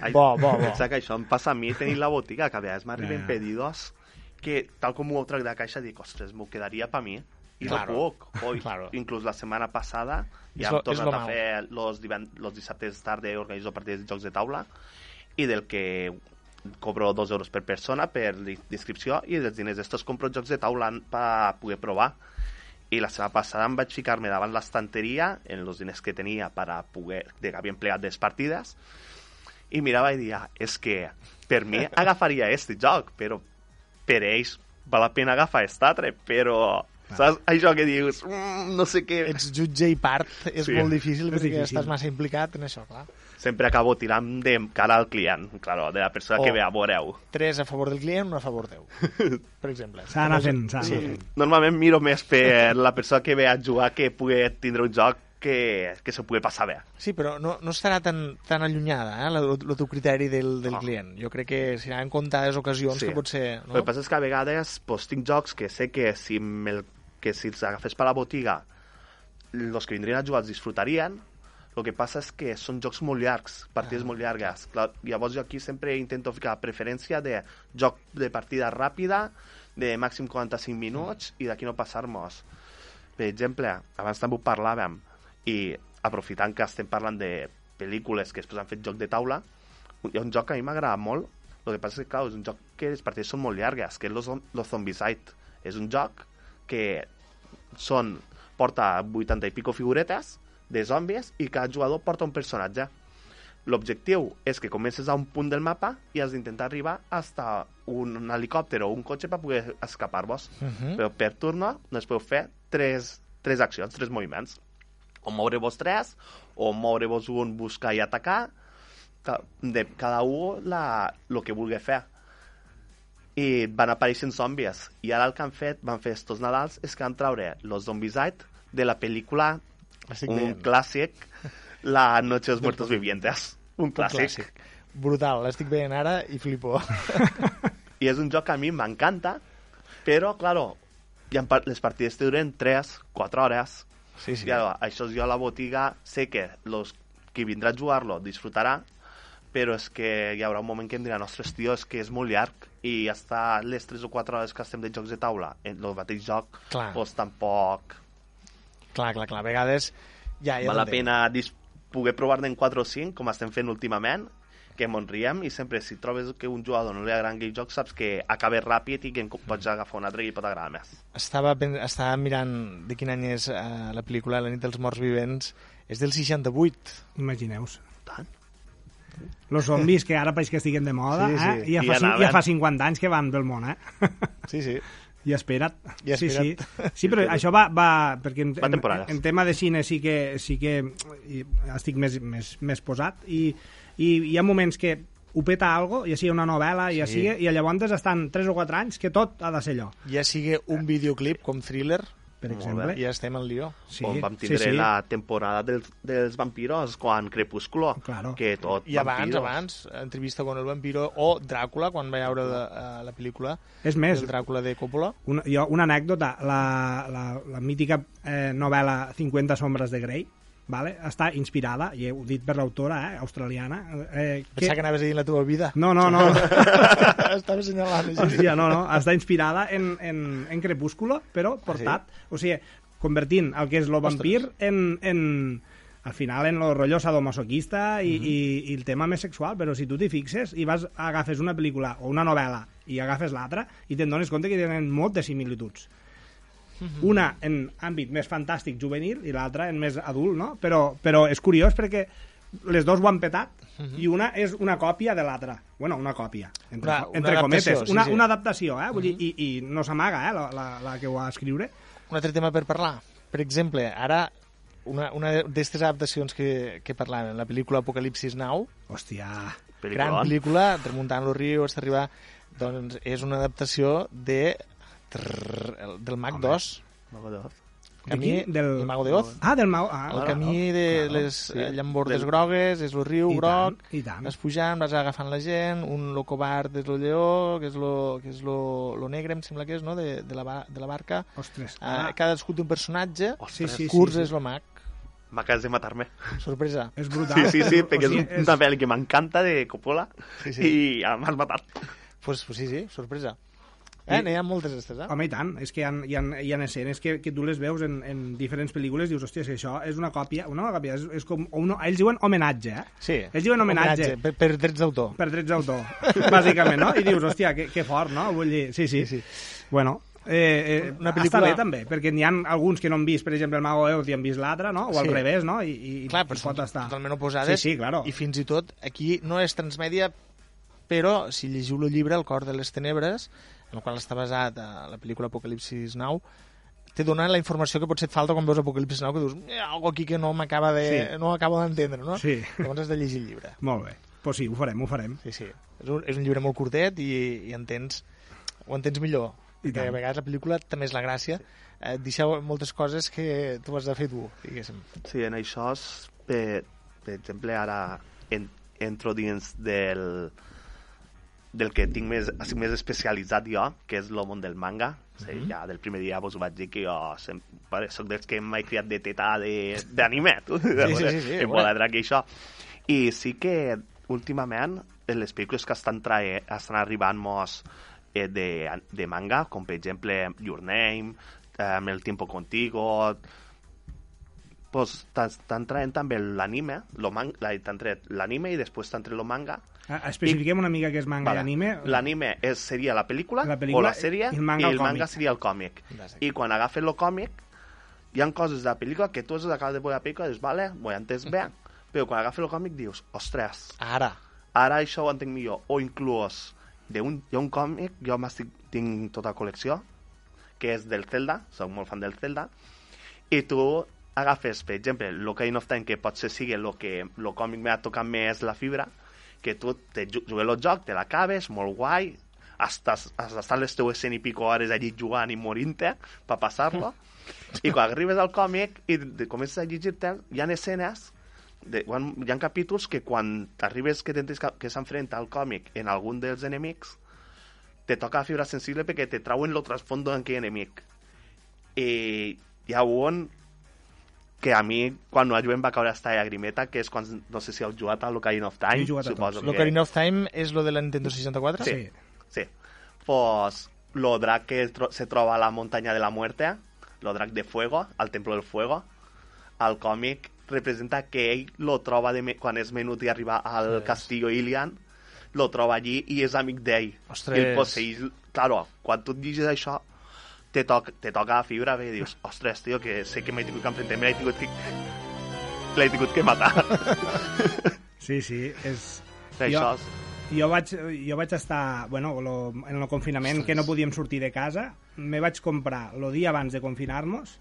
Ai, Bo, bo, bo. Pensa que això em passa a mi tenir la botiga, que a vegades m'arriben Ja. pedidos que, tal com ho tractat de caixa, dic, ostres, m'ho quedaria per mi. I Claro. no puc. Oi, Claro. Inclús la setmana passada ja lo- hem és lo tornat a mal. fer los, diven- los dissabtes tarda organitzo partides de jocs de taula i del que cobro dos euros per persona per inscripció i dels diners d'estos compro jocs de taula per poder provar i la setmana passada em vaig ficar-me davant l'estanteria en els diners que tenia per a poder, de que havia empleat les partides i mirava i dia, és que per mi agafaria este joc, però per ells val la pena agafar aquest altre, però saps això que dius, mm, no sé què... Ets jutge i part, és Sí. molt difícil És perquè difícil. estàs massa implicat en això, clar. Sempre acabo tirant de cara al client, claro, de la persona Oh. que ve a veureu. Tres a favor del client, un a favor teu, per exemple. S'ha d'anar fent, s'ha d'anar fent. Normalment miro més per la persona que ve a jugar que pugui tindre un joc que, que se pugui passar bé. Sí, però no, no estarà tan, tan allunyada, eh, el, el teu criteri del, del No. client. Jo crec que s'hi en comptades ocasions Sí. que pot ser... No? El que passa és que a vegades pues, tinc jocs que sé que si, me'l- que si els agafés per la botiga els que vindrien a jugar els disfrutarien, el que passa és que són jocs molt llargs, partides Ah, molt llargues. Clar, llavors jo aquí sempre intento ficar preferència de joc de partida ràpida, de màxim 45 minuts, i d'aquí no passar-nos. Per exemple, abans també ho parlàvem, i aprofitant que estem parlant de pel·lícules que després han fet joc de taula, hi ha un joc que a mi m'agrada molt, el que passa és que, clar, és un joc que les partides són molt llargues, que és los, los Zombicide. És un joc que són, porta 80 i pico figuretes de zombies i cada jugador porta un personatge. L'objectiu és que comences a un punt del mapa i has d'intentar arribar hasta un helicòpter o un cotxe per poder escapar-vos. Mhm. Però per turno només podeu fer tres, tres accions, tres moviments. O moure-vos tres, o moure-vos un, buscar i atacar, ca- de cada un la, lo que vulgui fer i van apareixent zombies. I ara el que han fet, van fer estos Nadals, és que van traure los Zombicide de la pel·lícula, Estic un veient. clàssic, La noche de los muertos vivientes. Un Un clàssic. clàssic. Brutal, l'estic veient ara i flipo. I és un joc que a mi m'encanta, però, claro, par les partides te duren 3, 4 hores. Sí, sí. I ara, això jo a la botiga sé que los qui vindrà a jugar-lo disfrutarà, però és que hi haurà un moment que em diran ostres, tio, és que és molt llarg i estar les 3 o 4 hores que estem de jocs de taula en el mateix joc, Clar. doncs tampoc Clar, clar, clar. A vegades ja, ja val la pena dis poder provar-ne en 4 o 5, com estem fent últimament, que mos riem i sempre si trobes que un jugador no li agrada aquell joc saps que acaba ràpid i que en pots agafar un altre i pot agradar més. Estava, pen- estava mirant de quin any és uh, la pel·lícula La nit dels morts vivents. És del 68. Imagineu-vos. Tant? Los zombis, que ara pareix que estiguen de moda, Sí, sí. eh? I ja, I fa, cin- anaven. ja fa 50 anys que van pel món, eh? Sí, sí. I espera't. I espera't. Sí, sí. sí, però això va... va perquè en, Va en, temporades. en, tema de cine sí que, sí que estic més, més, més posat i, i hi ha moments que ho peta algo, ja sigui una novel·la, ja Sí. sigui, i llavors estan 3 o 4 anys que tot ha de ser allò, Ja sigui un videoclip com Thriller, per Molt exemple. bé. ja estem en lío. Sí, on vam sí, tindre sí. la temporada dels, dels vampiros quan Crepúsculo, Claro. que tot I abans, vampiros. abans, entrevista con el vampiro o Dràcula, quan va veure de, uh, la pel·lícula És més, del Dràcula de Coppola. una, jo, una anècdota, la, la, la mítica eh, novel·la 50 sombres de Grey, vale? està inspirada, i ho dit per l'autora eh, australiana, eh, que... Pensava que anaves a dir la teva vida. No, no, no. Estava assenyalant. així. Hòstia, no, no. Està inspirada en, en, en Crepúsculo, però portat... O sigui, convertint el que és lo vampir en, en, al final en lo rollo sadomasoquista i, i, i el tema més sexual, però si tu t'hi fixes i vas agafes una pel·lícula o una novel·la i agafes l'altra i te'n dones compte que tenen moltes similituds. Una en àmbit més fantàstic juvenil i l'altra en més adult, no? Però, però és curiós perquè les dos ho han petat i una és una còpia de l'altra. Bueno, una còpia, entre, Una- una entre cometes. sí, una, sí. una adaptació, eh? Vull dir, i, i no s'amaga, eh? La, la, la que ho va escriure. Un altre tema per parlar. Per exemple, ara, una, una d'aquestes adaptacions que, que parlàvem, la pel·lícula Apocalipsis Now, Hòstia, gran pel·lícula, remuntant los rius, arribar... Doncs és una adaptació de... Trrr, el- del Mag 2. Mago de Oz. Camí, D'aquí? Del- El Mago de Oz. Ah, del Mau... Ah, El claro. camí de claro, les sí. eh, llambordes Del- grogues, és el riu I groc, tant, i tant. vas pujant, vas agafant la gent, un lo covard és lo lleó, que és lo, que és lo, lo negre, em sembla que és, no?, de, de, la, de la barca. Ostres. Ah. Ah, cadascú té un personatge, sí, sí, sí, Curs sí. és lo mag. M'acabes de matar-me. Sorpresa. És brutal. Sí, sí, sí, perquè O sigui, és una pel·li que m'encanta de Coppola Sí, sí. i m'has matat. Pues, pues sí, sí, sorpresa. Eh, n'hi ha moltes d'estes, eh? Home, i tant, és que hi ha, hi ha, hi ha escenes que, que tu les veus en, en diferents pel·lícules i dius, hòstia, és que això és una còpia, una còpia, és, és com, un, ells diuen homenatge, eh? Sí. Ells diuen homenatge. Per, per drets d'autor. Per drets d'autor, bàsicament, no? I dius, hòstia, que, que fort, no? Vull dir, sí, sí. Sí, Bueno, eh, eh, Una està pel·lícula- bé també, perquè n'hi ha alguns que no han vist, per exemple, el Mago Oz i han vist l'altre, no? O al Sí. revés, no? I, i, Clar, i però pot són estar. totalment oposades. Sí, sí, claro. I fins i tot, aquí no és transmèdia, però si llegiu el llibre El cor de les tenebres, en el qual està basat a la pel·lícula Apocalipsis Now, te dona la informació que potser et falta quan veus Apocalipsis Now, que dius, hi ha algo aquí que no m'acaba de... Sí. no acabo d'entendre, no? Sí. Llavors has de llegir el llibre. Molt bé. Pues sí, ho farem, ho farem. Sí, sí. És un, és un llibre molt curtet i, i entens, ho entens millor. I a vegades la pel·lícula també és la gràcia. Et deixa moltes coses que tu has de fer tu, diguéssim. Sí, en això, és, per, per exemple, ara en, entro dins del del que tinc més, estic més especialitzat jo, que és el món del manga. Sí, ja del primer dia vos vaig dir que jo sem, pare, soc dels que m'he criat de teta d'anime, tu. sí, sí, sí, Que bueno. vola drac i això. I sí que últimament en les pel·lícules que estan, trae, estan arribant-nos eh, de, de manga, com per exemple Your Name, eh, El Tiempo Contigo, pues, t'han traient també l'anime, lo man- la- t'han tret l'anime i després t'han tret el manga. Ah, Especifiquem una mica què és manga Vale. i anime. L'anime és, seria la pel·lícula, La pel·lícula o la sèrie i el manga i el el manga seria el còmic. I quan agafes el còmic, hi ha coses de la pel·lícula que tu has acabat de veure la pel·lícula i dius, vale, ho he entès bé, però quan agafes el còmic dius, ostres, Ara. ara això ho entenc millor. O inclús, de un, hi ha un còmic, jo m'estic, tinc tota la col·lecció, que és del Zelda, soc molt fan del Zelda, i tu agafes, per exemple, l'Ocarina of Time, que potser sigui el que el còmic m'ha tocat més la fibra, que tu te ju- jugues el joc, te l'acabes, molt guai, estàs, estat les teues cent i pico hores allí jugant i morint-te per passar-lo, i quan arribes al còmic i comences a llegir-te, hi ha escenes de, quan, hi ha capítols que quan t'arribes que, que, s'enfrenta al còmic en algun dels enemics te toca la fibra sensible perquè te trauen lo trasfondo d'aquell enemic. I hi ha un que a mi, quan ho juguem, va caure esta llagrimeta, que és quan, no sé si heu jugat a l'Ocarina of Time, he jugat a suposo que... L'Ocarina of Time és lo de la Nintendo 64? Sí, sí. Pues lo drac que tro se troba a la muntanya de la muerte, lo drac de fuego, al templo del fuego, al còmic representa que ell lo troba de me quan és menut i arriba al castillo Ilian, lo troba allí i és amic d'ell. Ostres. I el posseix... Claro, quan tu et llegis això, te, toc, te toca la fibra bé i dius, ostres, tio, que sé que m'he tingut que enfrontar, me l'he tingut que... L'he tingut que matar. Sí, sí, és... Això jo, jo, vaig, jo vaig estar, bueno, lo, en el confinament que no podíem sortir de casa, me vaig comprar el dia abans de confinar-nos,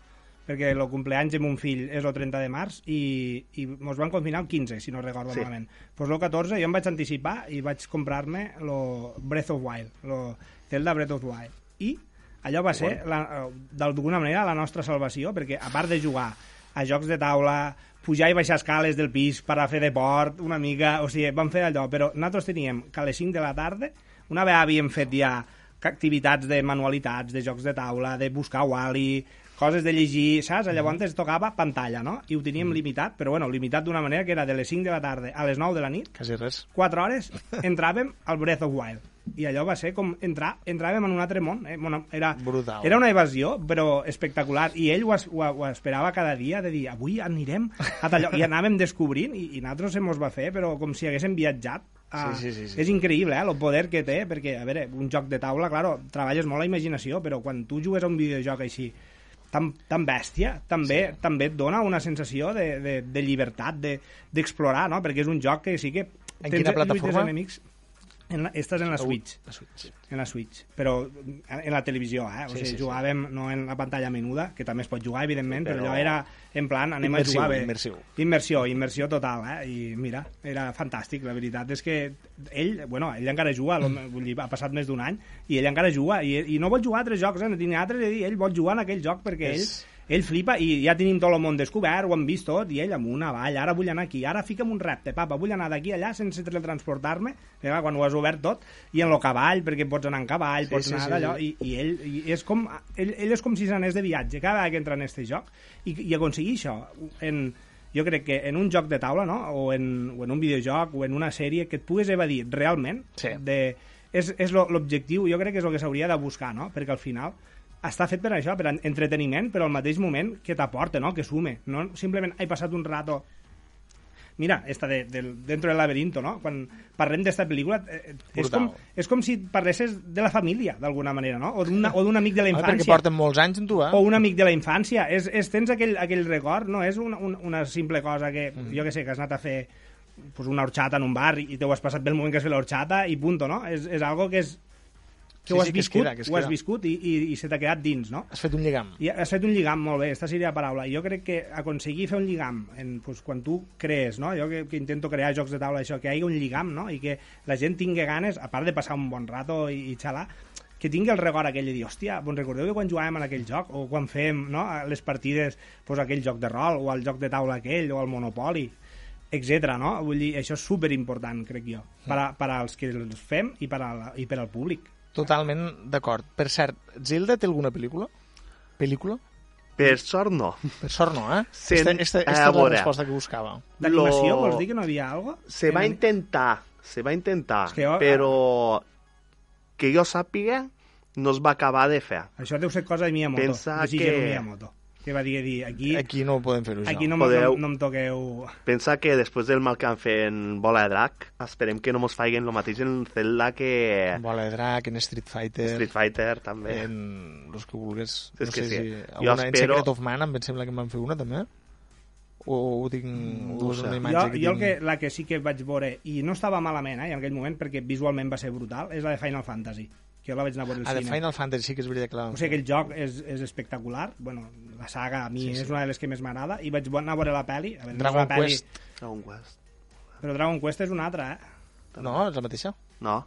perquè el cumpleaños de mon fill és el 30 de març i, i mos van confinar el 15, si no recordo Sí. malament. Pues el 14 jo em vaig anticipar i vaig comprar-me lo Breath of Wild, lo Zelda Breath of Wild. I allò va ser, la- d'alguna manera, la nostra salvació, perquè a part de jugar a jocs de taula, pujar i baixar escales del pis per a fer deport, una mica... O sigui, vam fer allò, però nosaltres teníem que a les 5 de la tarda, una vegada havíem fet ja activitats de manualitats, de jocs de taula, de buscar Wally, coses de llegir, saps? Llavors ens tocava pantalla, no? I ho teníem limitat, però bueno, limitat d'una manera que era de les 5 de la tarda a les 9 de la nit, Quasi res. 4 hores, entràvem al Breath of Wild. I allò va ser com entrar, entràvem en un altre món. Eh? Bueno, era, Brutal. era una evasió, però espectacular. I ell ho, es- ho, ho esperava cada dia, de dir, avui anirem a tal lloc. I anàvem descobrint, i, i nosaltres se mos va fer, però com si haguéssim viatjat. a- Sí, sí, sí, sí. És increïble, eh, el poder que té, perquè, a veure, un joc de taula, claro, treballes molt la imaginació, però quan tu jugues a un videojoc així, tan, tan bèstia, també, sí. també et dona una sensació de, de, de llibertat, de- d'explorar, no? Perquè és un joc que sí que... En quina plataforma? Enemics. En la, estàs en la Switch. La Switch. En la Switch. Però en la televisió, eh? O Sí, sigui, sí, sí. jugàvem no en la pantalla menuda, que també es pot jugar, evidentment, però, Però- allò era en plan, anem Immersiu, a jugar bé. immersiu. Immersió, immersió total, eh? I mira, era fantàstic, la veritat és que ell, bueno, ell encara juga, mm. vull dir, ha passat més d'un any, i ell encara juga, i, i no vol jugar a altres jocs, eh? No tinc altres, és a dir, ell vol jugar en aquell joc perquè És- ell ell flipa i ja tenim tot el món descobert, ho hem vist tot, i ell amunt, avall, ara vull anar aquí, ara fica'm un repte, papa, vull anar d'aquí allà sense teletransportar-me, clar, quan ho has obert tot, i en lo cavall, perquè pots anar en cavall, Sí, pots sí, anar sí, d'allò, sí. i, i ell i és com, ell, ell és com si s'anés de viatge cada vegada que entra en este joc, i, i aconseguir això, en, jo crec que en un joc de taula, no? o, en, o en un videojoc, o en una sèrie, que et pugues evadir realment Sí. de, és, és lo- l'objectiu, jo crec que és el que s'hauria de buscar, no? perquè al final està fet per això, per entreteniment, però al mateix moment que t'aporta, no? que sume. No simplement he passat un rato Mira, esta de, del, dentro del laberinto, no? Quan parlem d'esta pel·lícula, eh, és Brutal. com, és com si parlessis de la família, d'alguna manera, no? O d'un amic de la Ah, perquè infància. porten molts anys en tu, eh? O un amic de la infància. És, és, tens aquell, aquell record, no és una, una, una simple cosa que, Mm. jo que sé, que has anat a fer pues, una horchata en un bar i, t'ho has passat bé el moment que has fet l'horchata i punto, no? És, és algo que és que Sí, ho has sí, que viscut, queda, que ho has viscut i, i, i se t'ha quedat dins, no? Has fet un lligam. I has fet un lligam molt bé, aquesta seria la paraula. Jo crec que aconseguir fer un lligam, en, pues, quan tu crees, no? jo que, que intento crear jocs de taula, això, que hi hagi un lligam, no? i que la gent tingui ganes, a part de passar un bon rato i, i xalar, que tingui el record aquell de dir, hòstia, bon recordeu que quan jugàvem en aquell joc, o quan fem no? les partides pues, aquell joc de rol, o el joc de taula aquell, o el Monopoli, etc. no? Vull dir, això és superimportant, crec jo, per, a, per als que els fem i per, a, la- i per al públic. Totalment d'acord. Per cert, Zelda té alguna pel·lícula? Pel·lícula? Per sort, no. Per sort no, eh? Sent- esta, esta, esta és la veure. resposta que buscava. D'animació, Lo- vols dir que no hi havia alguna Se va intentar, se va intentar, És que jo- però que jo sàpiga no es va acabar de fer. Això deu ser cosa de Miyamoto. Pensa de Shigeru que- Miyamoto. Que va dir, dir aquí, Aquí no podem fer-ho, aquí no, Podeu- no, no em toqueu... Pensa que després del mal que han fet en Bola de Drac, esperem que no mos faiguen el mateix en Zelda que Bola de drac, en Street Fighter... Street Fighter, també. en los que vulguis. És no que sé sí. si... Jo Alguna, En espero- Secret of Mana em sembla que em van fer una, també. O ho tinc... no o ho és sé. una Jo, imatge que jo tinc... que, la que sí que vaig veure, i no estava malament eh, en aquell moment, perquè visualment va ser brutal, és la de Final Fantasy, que jo la vaig anar a veure al Ah, de cine. Final Fantasy sí que és veritat que la van O sigui, aquell joc és, és espectacular. Bueno, la saga a mi Sí, sí. és una de les que més m'agrada. I vaig anar a veure la pel·li. A veure, no Dragon una pel·li, Quest. Dragon Quest. Però Dragon Quest és una altra, eh? No, és la mateixa. No.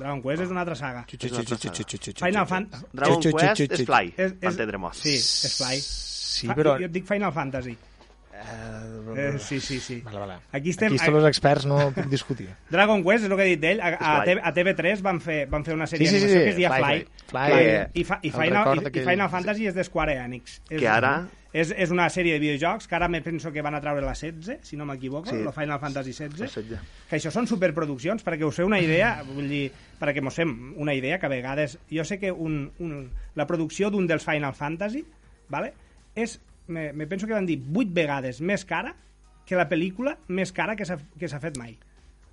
Dragon Quest és una altra saga. Final. Fantasy... Dragon Quest és. Fly, És- és- entendremos. Sí, és Fly. Sí, però... Jo et dic Final Fantasy. Eh, Eh, sí, sí, sí. Vale, vale. Aquí estem... Aquí estem els experts, no puc discutir. Dragon Quest, és el que he dit d'ell, a, a, a TV3 van fer, van fer una sèrie Sí, sí, sí, sí, que es deia Fly, Fly, Fly. Fly. I, fa, i, Final, i, i aquell- Final Fantasy és de Square Enix. És, Que ara- És, és una sèrie de videojocs que ara me penso que van a treure la 16, si no m'equivoco, Sí. el Final Fantasy 16. Assetja. que això són superproduccions, perquè us feu una idea, vull dir, perquè mos fem una idea que a vegades... Jo sé que un, un, la producció d'un dels Final Fantasy, vale, és, me, me penso que van dir, 8 vegades més cara que la pel·lícula més cara que s'ha fet mai.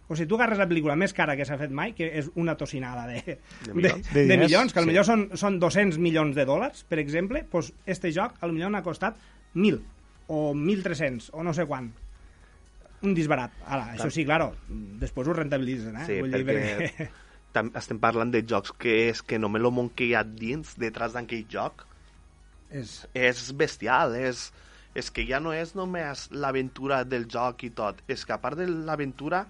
O sigui, tu agarres la pel·lícula més cara que s'ha fet mai, que és una tocinada de, de, de, milions. De de, diners, milions, que sí. potser són, són 200 milions de dòlars, per exemple, doncs este joc potser n'ha costat 1.000 o 1.300 o no sé quan un disbarat. Ara, això sí, claro, després ho rentabilitzen, eh? Sí, Vull dir, perquè estem parlant de jocs que és que només el món que hi ha dins, detrás d'aquell joc, és... és bestial, és, és que ja no és només l'aventura del joc i tot, és que a part de l'aventura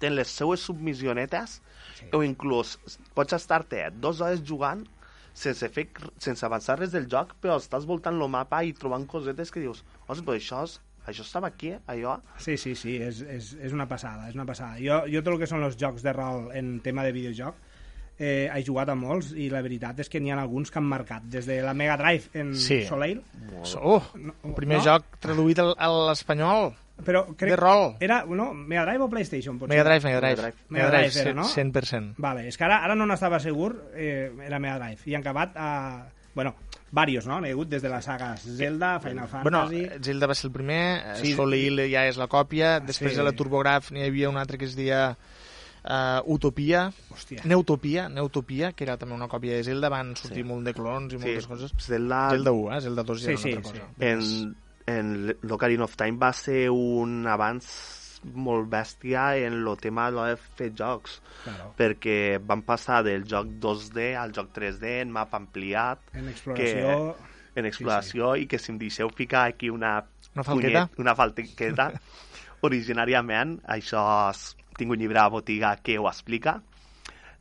ten les seues submissionetes sí. o inclús pots estar-te dues hores jugant sense, fer, sense avançar res del joc, però estàs voltant el mapa i trobant cosetes que dius, ostres, però això, és, això estava aquí, allò... Sí, sí, sí, és, és, és una passada, és una passada. Jo, jo tot el que són els jocs de rol en tema de videojoc eh, he jugat a molts i la veritat és que n'hi ha alguns que han marcat, des de la Mega Drive en Sí. Soleil, Oh, No, el primer no? joc traduït al- a l'espanyol. però crec... De rol. Era, no, Mega Drive o PlayStation, potser? Mega Drive, Mega Drive. Mega Drive. Mega Drive era, no? 100%. Vale, és que ara, ara no n'estava segur, eh, era Mega Drive, i han acabat a... Bueno, varios, no? N'hi ha hagut des de les sagues Zelda, Final Bueno, Fantasy... Zelda va ser el primer, Sí. sí. Soleil ja és la còpia, després Sí. de la TurboGraf n'hi havia un altre que es deia uh, Utopia, Hòstia. Neutopia, Neutopia, que era també una còpia de Zelda, van sortir Sí. molt de clons i Sí, moltes coses. Zelda, Zelda 1, eh? Zelda 2 ja Sí, era sí, una altra sí. cosa. en, en l'Ocarina of Time va ser un avanç molt bèstia en el tema de fer jocs, Claro. perquè van passar del joc 2D al joc 3D en mapa ampliat, En exploració... en exploració, i que si em deixeu ficar aquí una... Una falqueta? punyet- una falqueta, originàriament, això és, tinc un llibre a botiga que ho explica,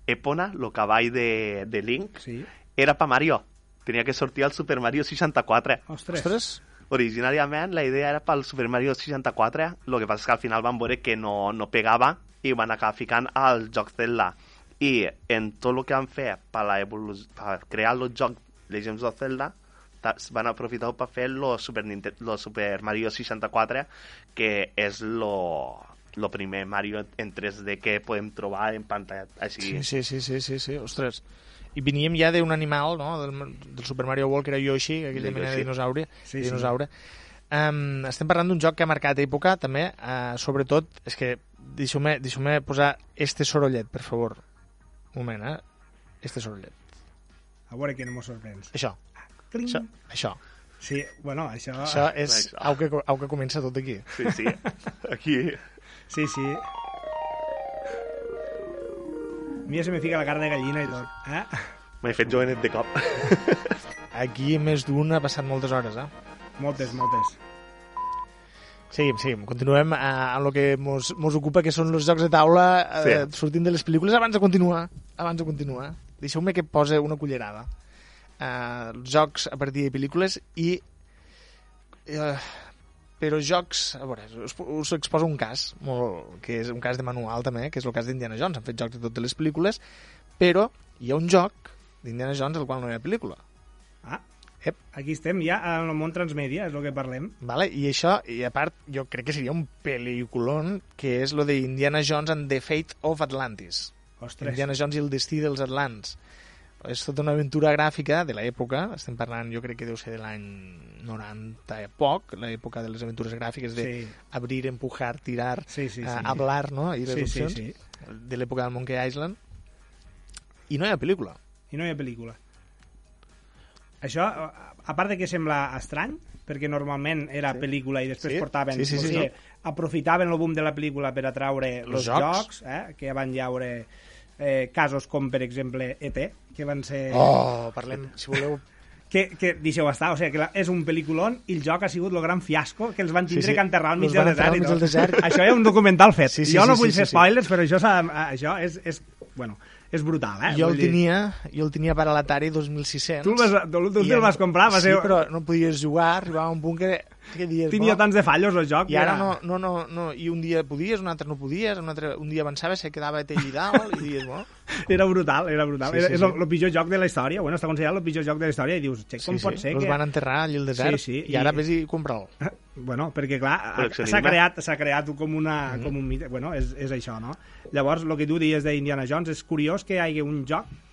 Epona, el cavall de, de Link, Sí. era pa Mario. Tenia que sortir al Super Mario 64. Ostres. Ostres, Originàriament la idea era pel Super Mario 64, el que passa és que al final van veure que no, no pegava i van acabar ficant al joc Zelda. I en tot el que han fet per, la per crear el joc Legends of Zelda, van aprofitar per fer el Super, Ninte- lo Super Mario 64, que és lo, lo primer Mario en 3D que podem trobar en pantalla. Així, sí, sí, sí, sí, sí, sí, ostres. I veníem ja d'un animal, no?, del, del Super Mario World, que era Yoshi, aquella De mena de dinosaure. Sí, sí. dinosaure. Um, estem parlant d'un joc que ha marcat època, també, uh, sobretot, és que deixeu-me deixeu posar este sorollet, per favor. Un moment, eh? Este sorollet. A veure que no mos sorprens. Això, Cling. això, això. Sí, bueno, això... Això és au que, au que comença tot aquí. sí, sí. Aquí... Sí, sí. A mi ja se me fica la carn de gallina i tot. Eh? M'he fet jovenet de cop. Aquí més d'un ha passat moltes hores, eh? Moltes, moltes. Seguim, seguim. Continuem eh, amb el que mos, mos ocupa, que són els jocs de taula eh, Sí. sortint de les pel·lícules. Abans de continuar, abans de continuar, deixeu-me que posa una cullerada. Eh, els jocs a partir de pel·lícules i... Eh, però jocs... A veure, us, us exposo un cas, molt, que és un cas de manual també, que és el cas d'Indiana Jones. Han fet jocs de totes les pel·lícules, però hi ha un joc d'Indiana Jones el qual no hi ha pel·lícula. Ah, Ep. aquí estem ja en el món transmèdia, és el que parlem. Vale? I això, i a part, jo crec que seria un pel·lículon que és lo de Indiana Jones and the Fate of Atlantis. Ostres. Indiana Jones i el destí dels Atlants. És tota una aventura gràfica de l'època, estem parlant, jo crec que deu ser de l'any 90 i poc, l'època de les aventures gràfiques de Sí. abrir, empujar, tirar, Sí, sí, eh, sí. hablar, no? I les Sí, sí, opcions, sí. de l'època del Monkey Island. I no hi ha pel·lícula. I no hi ha pel·lícula. Això, a part de que sembla estrany, perquè normalment era Sí. pel·lícula i després Sí. portaven... Sí, sí, o sí, sigui, sí. aprofitaven el boom de la pel·lícula per atraure els jocs. jocs, eh, que van llaure eh, casos com, per exemple, E.T., que van ser... Oh, parlem, si voleu... Que, que deixeu estar, o sigui, que la, és un pel·lículon i el joc ha sigut el gran fiasco que els van tindre Sí, sí. que enterrar al mig del desert. mig del desert. Això és un documental fet. Sí, sí, jo no sí, vull sí, fer sí, sí. spoilers, però això, s'ha- això és, és, bueno, és brutal, eh? Jo el dir, tenia, jo el tenia per a l'Atari 2600. Tu el vas- tu- tu te'l en- vas comprar, va sí, ser- però no podies jugar, arribava a un punt que, que dies... Tenia "Bo". tants de fallos el joc. I ara era- no, no, no, no, i un dia podies, un altre no podies, un, altre, un dia avançava, se quedava té allà dalt, i dius, bueno... Era brutal, era brutal. Sí, era, sí, és sí. el, el pitjor joc de la història. Bueno, està considerat el pitjor joc de la història i dius, che, com sí, pot sí, ser els que... van enterrar allà al desert, Sí, sí, i ara i- vés i compra'l. Bueno, perquè clar, s'ha creat, s'ha creat com, una, Mhm. com un mite. Bueno, és, és això, no? Llavors, el que tu dius d'Indiana Jones és curiós que hi hagi un joc mm,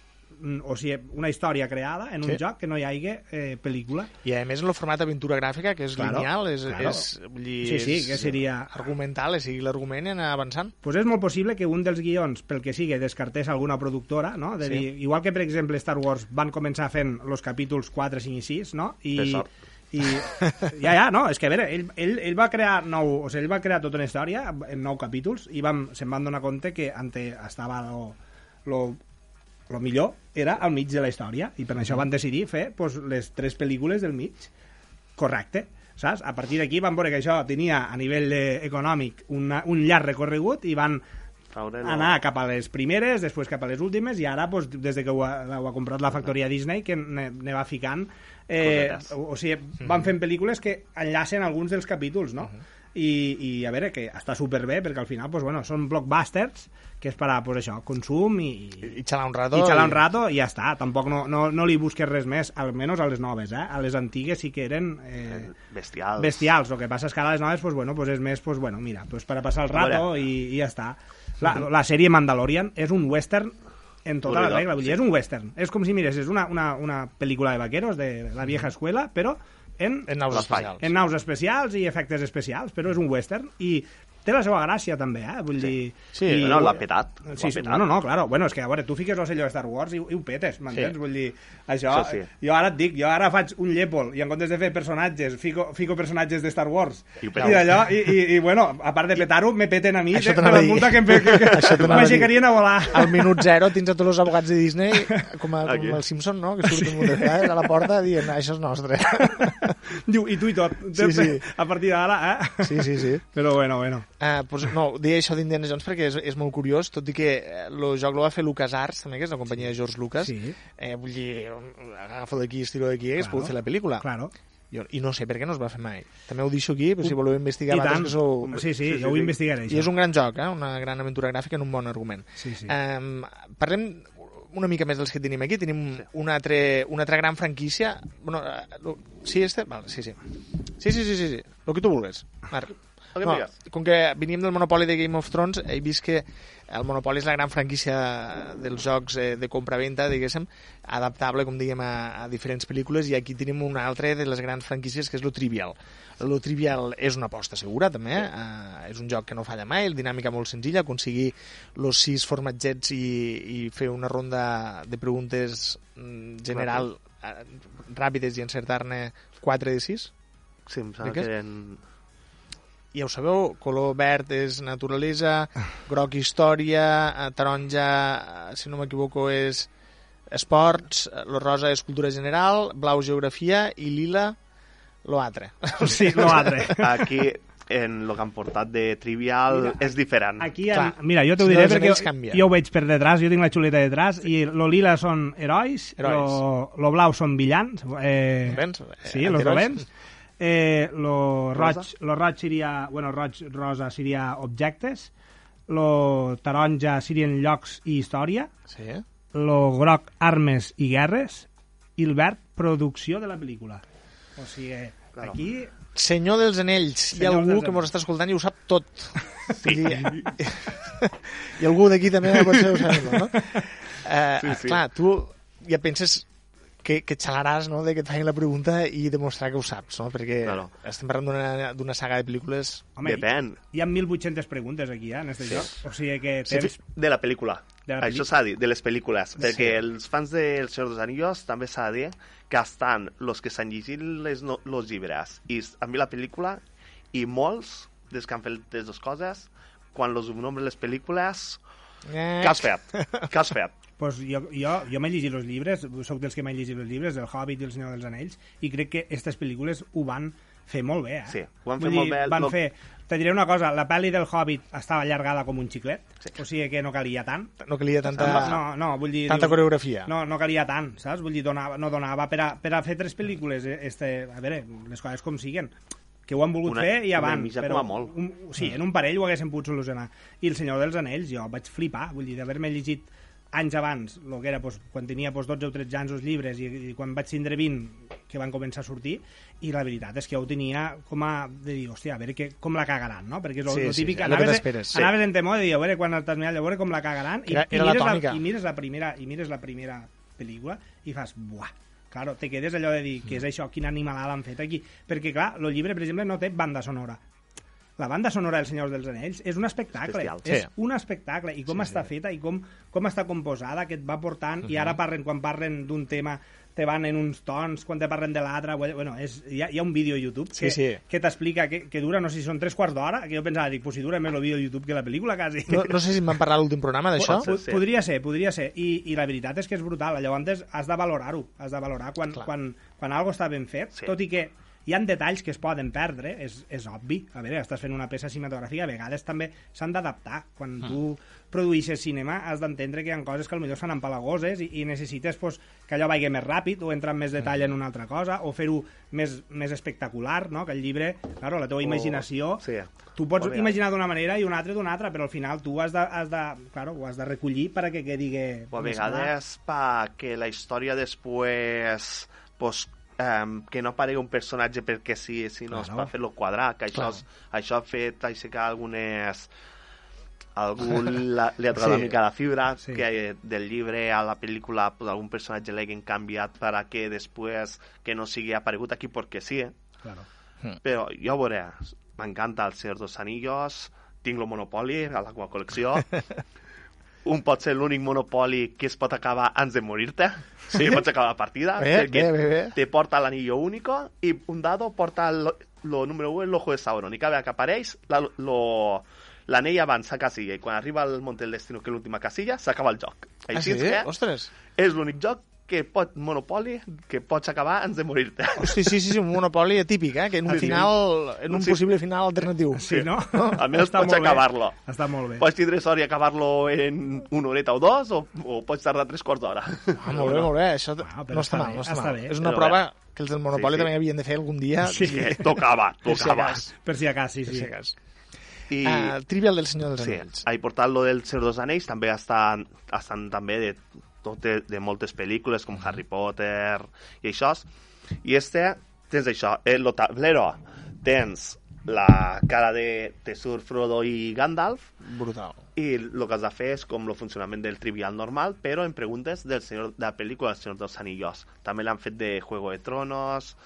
o sigui, una història creada en un Sí. joc que no hi hagi eh, pel·lícula. I a més en el format aventura gràfica, que és Claro, lineal, és, claro. és, vull dir, Sí, sí, és que seria- argumental, és l'argument i anar avançant. pues és molt possible que un dels guions, pel que sigui, descartés alguna productora, no? De Sí. dir, igual que, per exemple, Star Wars van començar fent els capítols 4, 5 i 6, no? I, i ja, ja, no, és que a veure, ell, ell, ell va crear nou, o sigui, ell va crear tota una història en nou capítols i vam, se'n van donar compte que ante estava lo, lo, lo millor era al mig de la història i per això van decidir fer pues, les tres pel·lícules del mig. Correcte saps? A partir d'aquí van veure que això tenia a nivell econòmic una, un llarg recorregut i van Traure, anar cap a les primeres, després cap a les últimes, i ara, doncs, des de que ho ha, ho ha comprat la factoria Disney, que ne, ne va ficant... Eh, o, o sigui, van fent pel·lícules que enllacen alguns dels capítols, no? I, I, a veure, que està superbé, perquè al final, doncs, bueno, són blockbusters, que és per a, pues, això, consum i, I xalar un rato. i xalar un rato i ja està. Tampoc no, no, no li busques res més, almenys a les noves, eh? A les antigues sí que eren... Eh, Bestials. bestials. El que passa és que ara les noves, pues, bueno, pues és més, pues, bueno, mira, pues per a passar el rato i, i ja està. La, la sèrie Mandalorian és un western en tota la regla, vull dir, és un western. És com si miressis una, una, una pel·lícula de vaqueros de la vieja escuela, però en, En naus especials. en naus especials i efectes especials, però és un western i té la seva gràcia també, eh? Vull dir... Sí, i- No, l'ha petat. Sí, sí, petat. no, no, no, claro. Bueno, és que, a veure, tu fiques l'ocello de Star Wars i, i ho petes, m'entens? Sí. Vull dir, això... Això sí. Jo ara et dic, jo ara faig un llepol i en comptes de fer personatges, fico, fico personatges de Star Wars. I I, d'allò, i, i, i, bueno, a part de petar-ho, me peten a mi Això de, t'anava de a la dir. multa que, em, que, que, Això que t'anava a dir. m'aixecarien a volar. Al minut zero tens a tots els abogats de Disney, com, a, Aquí. com el Simpson, no? que surten de vegades a la porta dient això és nostre. Diu, i tu i tot. Sí, sí. A partir d'ara, eh? Sí, sí, sí. Però bueno, bueno. Uh, pues, no, deia això d'Indiana Jones perquè és, és molt curiós, tot i que eh, el joc el va fer LucasArts, també, que és la companyia de George Lucas. Sí. Eh, vull dir, agafa d'aquí, estiro d'aquí, hagués Claro. pogut fer la pel·lícula. Claro. Jo, I no sé per què no es va fer mai. També ho deixo aquí, per si voleu investigar I tant. vosaltres que sou... Sí, sí, jo ho investigaré, I és un gran joc, eh? una gran aventura gràfica en un bon argument. Sí, sí. Um, parlem una mica més dels que tenim aquí. Tenim una altra, una altra gran franquícia. Bueno, eh, lo- sí, este? Vale, sí, sí. Sí, sí, sí, sí, sí. El que tu vulguis. Marc. El que No, com que veníem del monopoli de Game of Thrones, he vist que el monopoli és la gran franquícia dels jocs eh, de compra-venta, diguéssim, adaptable, com diguem, a, a diferents pel·lícules, i aquí tenim una altra de les grans franquícies, que és lo Trivial. Lo Trivial és una aposta segura, també, eh, és un joc que no falla mai, el dinàmica molt senzilla, aconseguir los sis formatgets i, i fer una ronda de preguntes mm, general eh, ràpides i encertar-ne 4 de 6. Sí, em sembla que eren... ja ho sabeu, color verd és naturalesa, groc història, eh, taronja, eh, si no m'equivoco, és esports, eh, lo rosa és cultura general, blau geografia i lila lo altre. Sí, lo altre. Aquí, en el que han portat de Trivial, Mira, és diferent. Aquí, en, Clar. mira, jo t'ho Si diré els perquè canvien. jo ho veig per detrás, jo tinc la xuleta detrás, i lo lila són herois, Herois. Lo, lo blau són villans, eh, eh, sí, los antiherois. dolents, eh, lo, roig, Rosa. lo roig seria, bueno, roig, rosa seria objectes, lo taronja serien llocs i història, Sí, eh? lo groc armes i guerres, i el verd producció de la pel·lícula. O sigui, Claro. aquí Senyor dels Anells, hi ha Senyor algú que mos Anells. està escoltant i ho sap tot. Sí. I algú d'aquí també potser ho sap, no? Uh, Sí, sí. Clar, tu ja penses que, que xalaràs no, de que et facin la pregunta i demostrar que ho saps, no? perquè Claro. estem parlant d'una- saga de pel·lícules... Home, Depèn. Hi, hi ha 1.800 preguntes aquí, eh, en este Sí. joc. O sigui que Sí, tens... de la pel·lícula. De la Això s'ha de dir, de les pel·lícules. Sí. Perquè els fans de El Senyor dels Anillos també s'ha de dir que estan els que s'han llegit les no, los llibres i han vist la pel·lícula i molts dels que han fet les dues coses, quan los nombren les pel·lícules, Eh, què has fet? Què has fet? Pues jo, jo, jo m'he llegit els llibres, sóc dels que m'he llegit els llibres, del Hobbit i el Senyor dels Anells, i crec que aquestes pel·lícules ho van fer molt bé, eh? Sí, ho van Vull fer molt bé. Van Lo- fer... Te diré una cosa, la pel·li del Hobbit estava allargada com un xiclet, sí. o sigui que no calia tant. No calia tanta... No, no, vull dir... Tanta dius, coreografia. No, no calia tant, saps? Vull dir, donava, no donava per a, per a fer tres pel·lícules, eh, este, a veure, les coses com siguen que ho han volgut Una- fer i una avant, mitja però molt. Un, sí, en un parell ho haguéssim pogut solucionar. I El Senyor dels Anells, jo vaig flipar, vull dir, d'haver-me llegit anys abans, el que era doncs, quan tenia doncs, 12 o 13 anys els llibres i, i quan vaig tindre 20 que van començar a sortir i la veritat és que jo ho tenia com a de dir, hòstia, a veure que, com la cagaran no? perquè és el, Sí, el típic sí, que anaves, sí. anaves en temor de dir, a veure quan t'has mirat, a veure com la cagaran i, Era- i, era la mires la, tònica. i mires la primera i mires la primera pel·lícula i fas, buah, claro, te quedes allò de dir, què és això, quina animalada han fet aquí? Perquè, clar, el llibre, per exemple, no té banda sonora. La banda sonora del Senyors dels Anells és un espectacle. Especial. És Sí. un espectacle. I com Sí, està sí. feta i com, com està composada, que et va portant... I ara parlen, quan parlen d'un tema te van en uns tons, quan te parlen de l'altre... Bueno, és, hi, ha, hi ha un vídeo a YouTube que, Sí, sí. que t'explica, que, que dura, no sé si són tres quarts d'hora, que jo pensava, dic, pues si dura més el vídeo a YouTube que la pel·lícula, quasi. No, no sé si em van parlar l'últim programa d'això. Pot Po- ser. Podria ser, podria ser. I, I la veritat és que és brutal. Llavors has de valorar-ho. Has de valorar quan, Clar. quan, quan algo està ben fet, Sí. tot i que hi han detalls que es poden perdre, és, és obvi. A veure, estàs fent una peça cinematogràfica, a vegades també s'han d'adaptar. Quan tu produïssis cinema has d'entendre que hi ha coses que potser fan empalagoses i, i necessites pues, que allò vagi més ràpid o entrar en més detall en una altra cosa o fer-ho més, més espectacular, no? que el llibre, claro, la teva imaginació Sí. Tu pots O a imaginar d'una manera i una altra d'una altra, però al final tu has de, has de, claro, ho has de recollir perquè que digui... O a vegades pa que la història després pues, um, que no aparegui un personatge perquè sí, sinó Claro. per fer-lo quadrar, que això, Clar. és, això ha fet aixecar algunes algun la, li ha tocat Sí. una mica la fibra Sí. que del llibre a la pel·lícula pues, algun personatge l'hagin canviat per a que després que no sigui aparegut aquí perquè sí eh? Claro. però jo veuré m'encanta el Senyor dos Anillos tinc el Monopoli a la meva col·lecció un pot ser l'únic monopoli que es pot acabar abans de morir-te sí? que pots acabar la partida Bé, perquè bé, bé, bé. te porta l'anillo único i un dado porta el, lo número 1 el ojo de Sauron i cada vegada que apareix la, lo, l'anell avança casilla i quan arriba al Monte del Destino que és l'última casilla s'acaba el joc Ah, així sí? és que Ostres. és l'únic joc que pot, monopoli que pots acabar abans de morir-te Hosti, sí, sí, sí, un monopoli atípic, eh? Que en un Sí. final, en un Sí. possible final alternatiu. Sí, no? Almenys Està pots acabar-lo. Està molt bé. Pots tindre sort i acabar-lo en una horeta o dos, o, o pots tardar tres quarts d'hora. Ah, molt bé, molt bé. Això Bueno, però no està està mal, no està, està mal. bé. És una Però prova bé. que els del Monopoli Sí, sí. també havien de fer algun dia. Sí. Que tocava, Per si tocava. acas. Per si acas, sí, Per sí. si acas. I, Ah, el Trivial del Senyor dels sí, Anells. he portat lo del Senyor dels Anells, també estan, estan també de, tot de, de moltes pel·lícules, com Harry Potter i això. I este, tens això, el lo tablero, tens la cara de, de Sir Frodo i Gandalf, Brutal. i el que has de fer és com el funcionament del trivial normal, però en preguntes del senyor, de la pel·lícula del Senyor dels Anillos. També l'han fet de Juego de Tronos.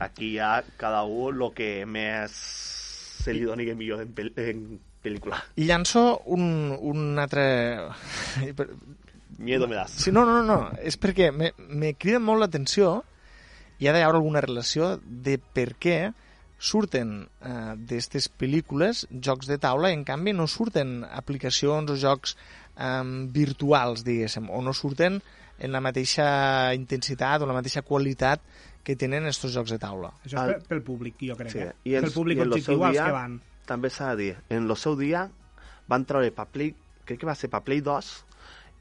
Aquí hi ha cada un el que més se li doni millor en, pel en pel·lícula. Llanço un, un altre... Miedo me das. Sí, no, no, no, no. és perquè me, me crida molt l'atenció i ha d'haver alguna relació de per què surten eh, d'aquestes pel·lícules jocs de taula i en canvi no surten aplicacions o jocs eh, virtuals, diguéssim, o no surten en la mateixa intensitat o la mateixa qualitat que tenen estos jocs de taula. Això és El- pel, pel públic, jo crec. Sí, eh? i els- pel públic i objectiu dia- que van. També s'ha de dir, en el seu dia van treure per Play, crec que va ser per Play 2,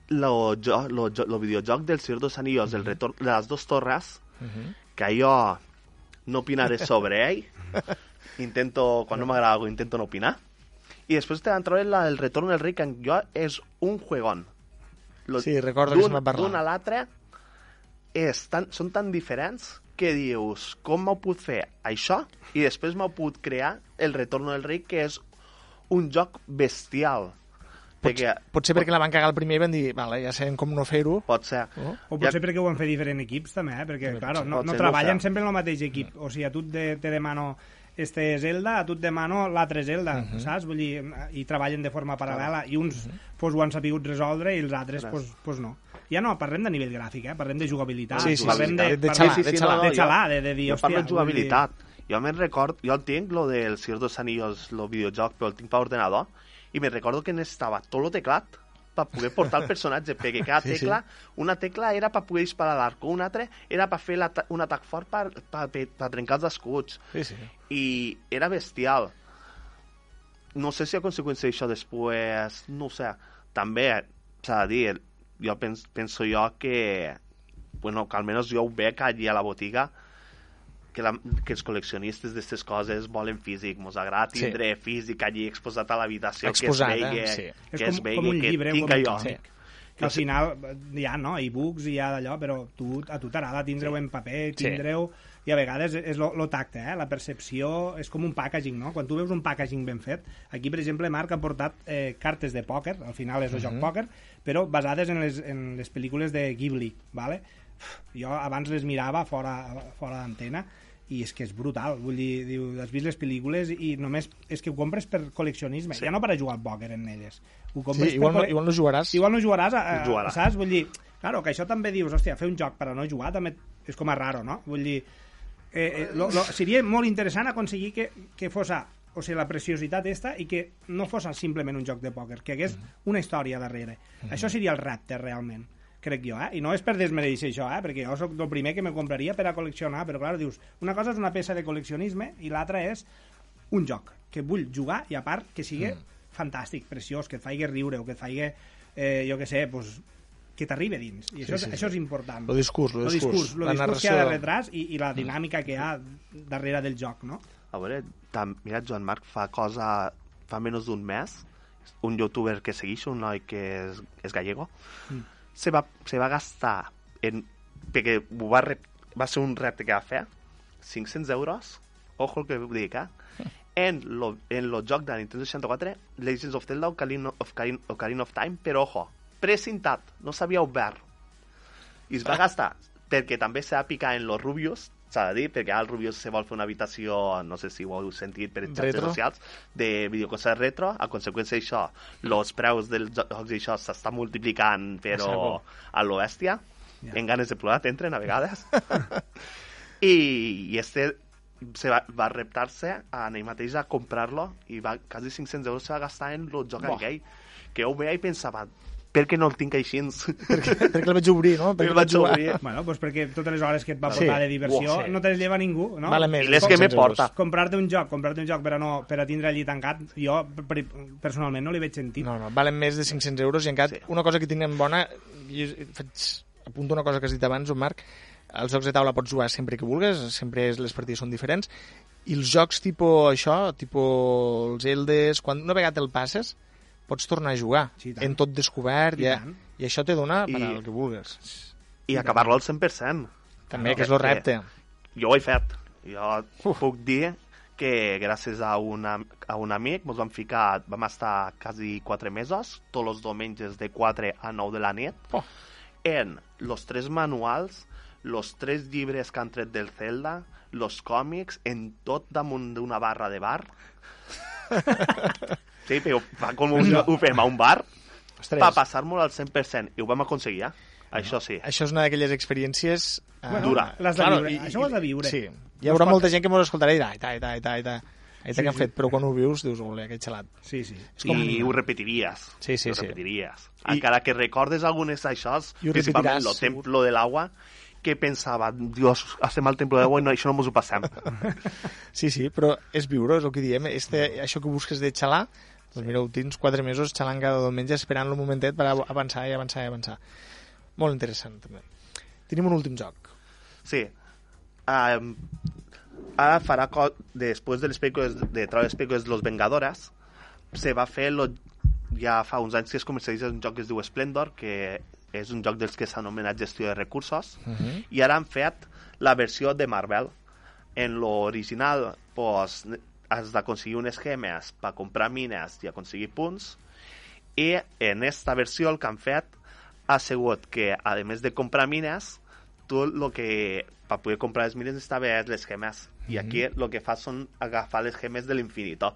lo, jo, lo, lo videojoc del Senyor dels Anillos, el retorn de les dues torres, que jo no opinaré sobre ell. Intento, quan no m'agrada algo, intento no opinar. I després te van treure la, el retorn del rei, que jo és un juegón. Lo, Sí, recordo que se'n va parlar. D'un a l'altre tan, són tan diferents que dius, com m'ho puc fer això? I després m'ho puc crear el retorn del rei, que és un joc bestial. Pot, Perquè- potser perquè la van cagar el primer i van dir, vale, ja sabem com no fer-ho. Pot ser. Oh. O potser perquè ho van fer diferents equips, també, eh? perquè, claro, no, pot no ser, no treballen sempre en el mateix equip. O sigui, a tu te, te demano este Zelda, a tu et demano l'altre Zelda, Mhm. saps? Vull dir, i treballen de forma paral·lela, i uns pues, ho han sabut resoldre i els altres Res. pues, pues no. Ja no, parlem de nivell gràfic, eh? parlem de jugabilitat, Sí, sí, parlem sí, de, de- de parlem- xalar, de xalar. de xalar, de, de dir, jo hòstia... parlo de jugabilitat. Jo me'n record, jo el tinc, lo del Señor dos Anillos, lo videojoc, però el tinc per ordenador, i me recordo que necessitava tot el teclat per poder portar el personatge, perquè cada Sí, sí. tecla, una tecla era per poder disparar l'arc, una altra era per fer un atac fort per, per, per, per trencar els escuts. Sí, sí. I era bestial. No sé si a conseqüència d'això després, no sé, també s'ha de dir, jo pens, penso jo que, bueno, que almenys jo ho veig allí a la botiga, que, la, que els col·leccionistes d'aquestes coses volen físic, mos agrada Sí. tindre físic allí exposat a l'habitació, que es vegi, Sí. És que com, es vegi, com un que llibre, tinc com un allò. còmic. Que al final eh, hi ha, no? e-books i hi ha d'allò, però tu, a tu t'agrada tindre-ho en paper, Sí. tindre-ho... I a vegades és lo, lo tacte, eh? la percepció, és com un packaging, no? Quan tu veus un packaging ben fet, aquí, per exemple, Marc ha portat eh, cartes de pòquer, al final és el joc pòquer, però basades en les, en les pel·lícules de Ghibli, ¿vale? Jo abans les mirava fora, fora d'antena i és que és brutal, vull dir, diu, has vist les pel·lícules i només és que ho compres per col·leccionisme, sí. ja no per a jugar al pòquer en elles. Ho compres Sí, igual, per no, igual no jugaràs. Igual no jugaràs, a, a, Jugaràs. saps? Vull dir, claro, que això també dius, hòstia, fer un joc per a no jugar també és com a raro, no? Vull dir, eh, eh, lo, lo, seria molt interessant aconseguir que, que fos a, o sigui, la preciositat esta i que no fos simplement un joc de pòquer, que hagués una història darrere. Això seria el repte, realment crec jo, eh? I no és per desmereixer això, eh? Perquè jo sóc el primer que me compraria per a col·leccionar, però clar, dius, una cosa és una peça de col·leccionisme i l'altra és un joc que vull jugar i a part que sigui mm. fantàstic, preciós, que et faci riure o que et faci, eh, jo que sé, pues, que t'arribi dins. I això, sí, sí, sí. això és important. Lo discurs, lo Lo discurs, discurs, lo la discurs que hi ha narració. darrere i, i la dinàmica que hi ha darrere del joc, no? A veure, tam, mira, Joan Marc fa cosa... fa menys d'un mes, un youtuber que segueixo, un noi que és, és gallego, Mm. Se, va, se va gastar en, perquè va, rep, va ser un repte que va fer 500 euros ojo el que dic, eh? en lo, en lo joc de Nintendo 64 Legends of Zelda Ocarina of, Ocarina, Ocarina of Time però ojo, precintat no s'havia obert i es va gastar perquè també s'ha picat en los Rubius s'ha de dir, perquè ara el Rubius se vol fer una habitació, no sé si ho heu sentit per xarxes Retro. socials, de videoconcerts retro, a conseqüència d'això, els preus dels jocs d'això s'està multiplicant, però saco. a lo bèstia, Ja. en ganes de plorar t'entren a vegades. I, i este se va, va reptar-se a ell mateix a comprar-lo i va, quasi 500 euros se va gastar en el joc Buah. aquell que jo ho veia i pensava per què no el tinc així? perquè, perquè el vaig obrir, no? Perquè Perquè el vaig jugar. obrir. Bueno, pues perquè totes les hores que et va Sí. portar de diversió Uah, sí. no te les lleva ningú, no? Vale més I les que me 500 euros. porta. comprar-te un joc, comprar-te un joc per a, no, per a tindre allí tancat, jo per, personalment no li veig sentit. No, no, valen més de 500 euros i encara Sí. una cosa que tinguem bona, i faig, apunto una cosa que has dit abans, Marc, els jocs de taula pots jugar sempre que vulguis, sempre és, les partides són diferents, i els jocs tipus això, tipus els Eldes, quan una vegada te'l passes, pots tornar a jugar, Sí, i en tot descobert, I i, tant. i això te dona per I- al que vulguis. I acabar-lo al 100%. També, No, que és el repte. Jo ho he fet. Jo Uf. puc dir que gràcies a, una, a un amic ens vam ficar, vam estar quasi 4 mesos, tots els diumenges de 4 a 9 de la nit, Oh. en los tres manuals, los tres llibres que han tret del Zelda, los còmics, en tot damunt d'una barra de bar. sí, però fa com un, ho fem a un bar, Ostres, per passar-m'ho al 100%, i ho vam aconseguir, eh? Això sí. això és una d'aquelles experiències... eh, Bueno, Dura. l'has de viure. Això ho has de viure. Sí. Hi No haurà molta gent que mos escoltarà i dirà, aita, aita, aita, aita, aita Sí, que han sí. fet, però quan ho vius dius, ole, que xalat. Sí, sí. És com... I ho repetiries. Sí, sí, ho sí. repetiries. I- Encara que recordes algunes d'això, I principalment el templo de l'agua, que pensava, Dios, estem al templo de l'agua i no, això no mos ho passem. Sí, sí, però és viure, és el que diem. Este, això que busques de xalar, doncs mira, ho tens quatre mesos xalant cada diumenge esperant el momentet per av- avançar i avançar i avançar. Molt interessant, també. Tenim un últim joc. Sí. Um, ara farà... Després de les pel·lícules, de treure les pel·lícules de Los Vengadores, se va fer lo, ja fa uns anys que es comercialitza un joc que es diu Splendor, que és un joc dels que s'anomena gestió de recursos, Uh -huh. i ara han fet la versió de Marvel. En l'original, pues, has d'aconseguir unes gemes per comprar mines i aconseguir punts, I en esta versió el que han fet ha sigut que, a més de comprar mines, tu el que per poder comprar les mines està bé les gemes. I aquí el que fa són agafar les gemes de l'infinito.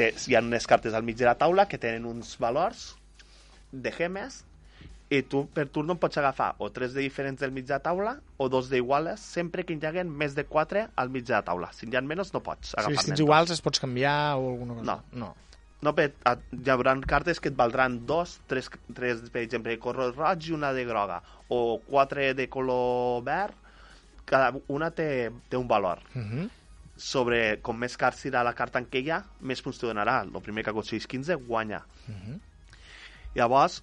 Hi ha unes cartes al mig de la taula que tenen uns valors de gemes i tu per turno en pots agafar o tres de diferents del mig de la taula o dos d'iguales sempre que hi haguen més de quatre al mig de la taula. Si n'hi ha menys no pots Si agafar els tens menys. iguals es pots canviar o alguna cosa. No. no. No, per, a- hi haurà cartes que et valdran dos, tres, tres per exemple, de color roig i una de groga, o quatre de color verd, cada una té, té un valor. Uh -huh. Sobre com més cards serà la carta en què hi ha, més punts te donarà. El primer que aconseguís 15 guanya. Uh -huh. Llavors,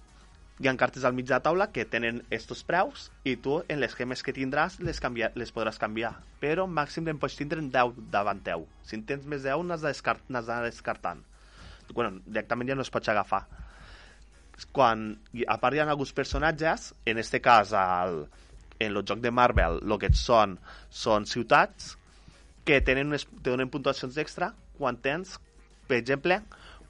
hi ha cartes al mig de la taula que tenen estos preus i tu, en les gemes que tindràs, les, canvia, les podràs canviar. Però màxim en pots tindre 10 davant teu. Si en tens més de 10, n'has de descart, d'anar descartant. Bueno, directament ja no es pots agafar. Quan, a part hi ha alguns personatges, en este cas, el, en el joc de Marvel, el que són, són ciutats que tenen unes, te donen puntuacions extra quan tens, per exemple,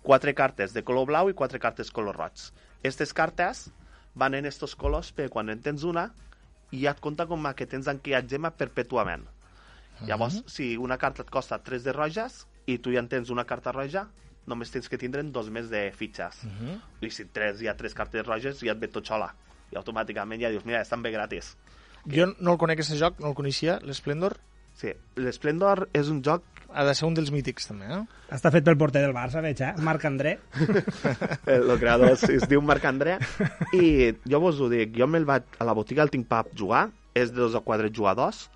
quatre cartes de color blau i quatre cartes color roig. Aquestes cartes van en estos colors perquè quan en tens una ja et compta com a que tens aquella gema perpetuament. Llavors, si una carta et costa 3 de roges i tu ja en tens una carta roja, només tens que tindre'n dos més de fitxes. Uh -huh. I si tres, hi ha tres cartes roges, ja et ve tot sola. I automàticament ja dius, mira, estan bé gratis. Jo no el conec, aquest joc, no el coneixia, l'Splendor. Sí, l'Splendor és un joc... Ha de ser un dels mítics, també, eh? Està fet pel porter del Barça, veig, eh? Marc André. el creador es, es diu Marc André i jo vos ho dic, jo me'l vaig a la botiga el tinc per jugar, és de dos o quatre jugadors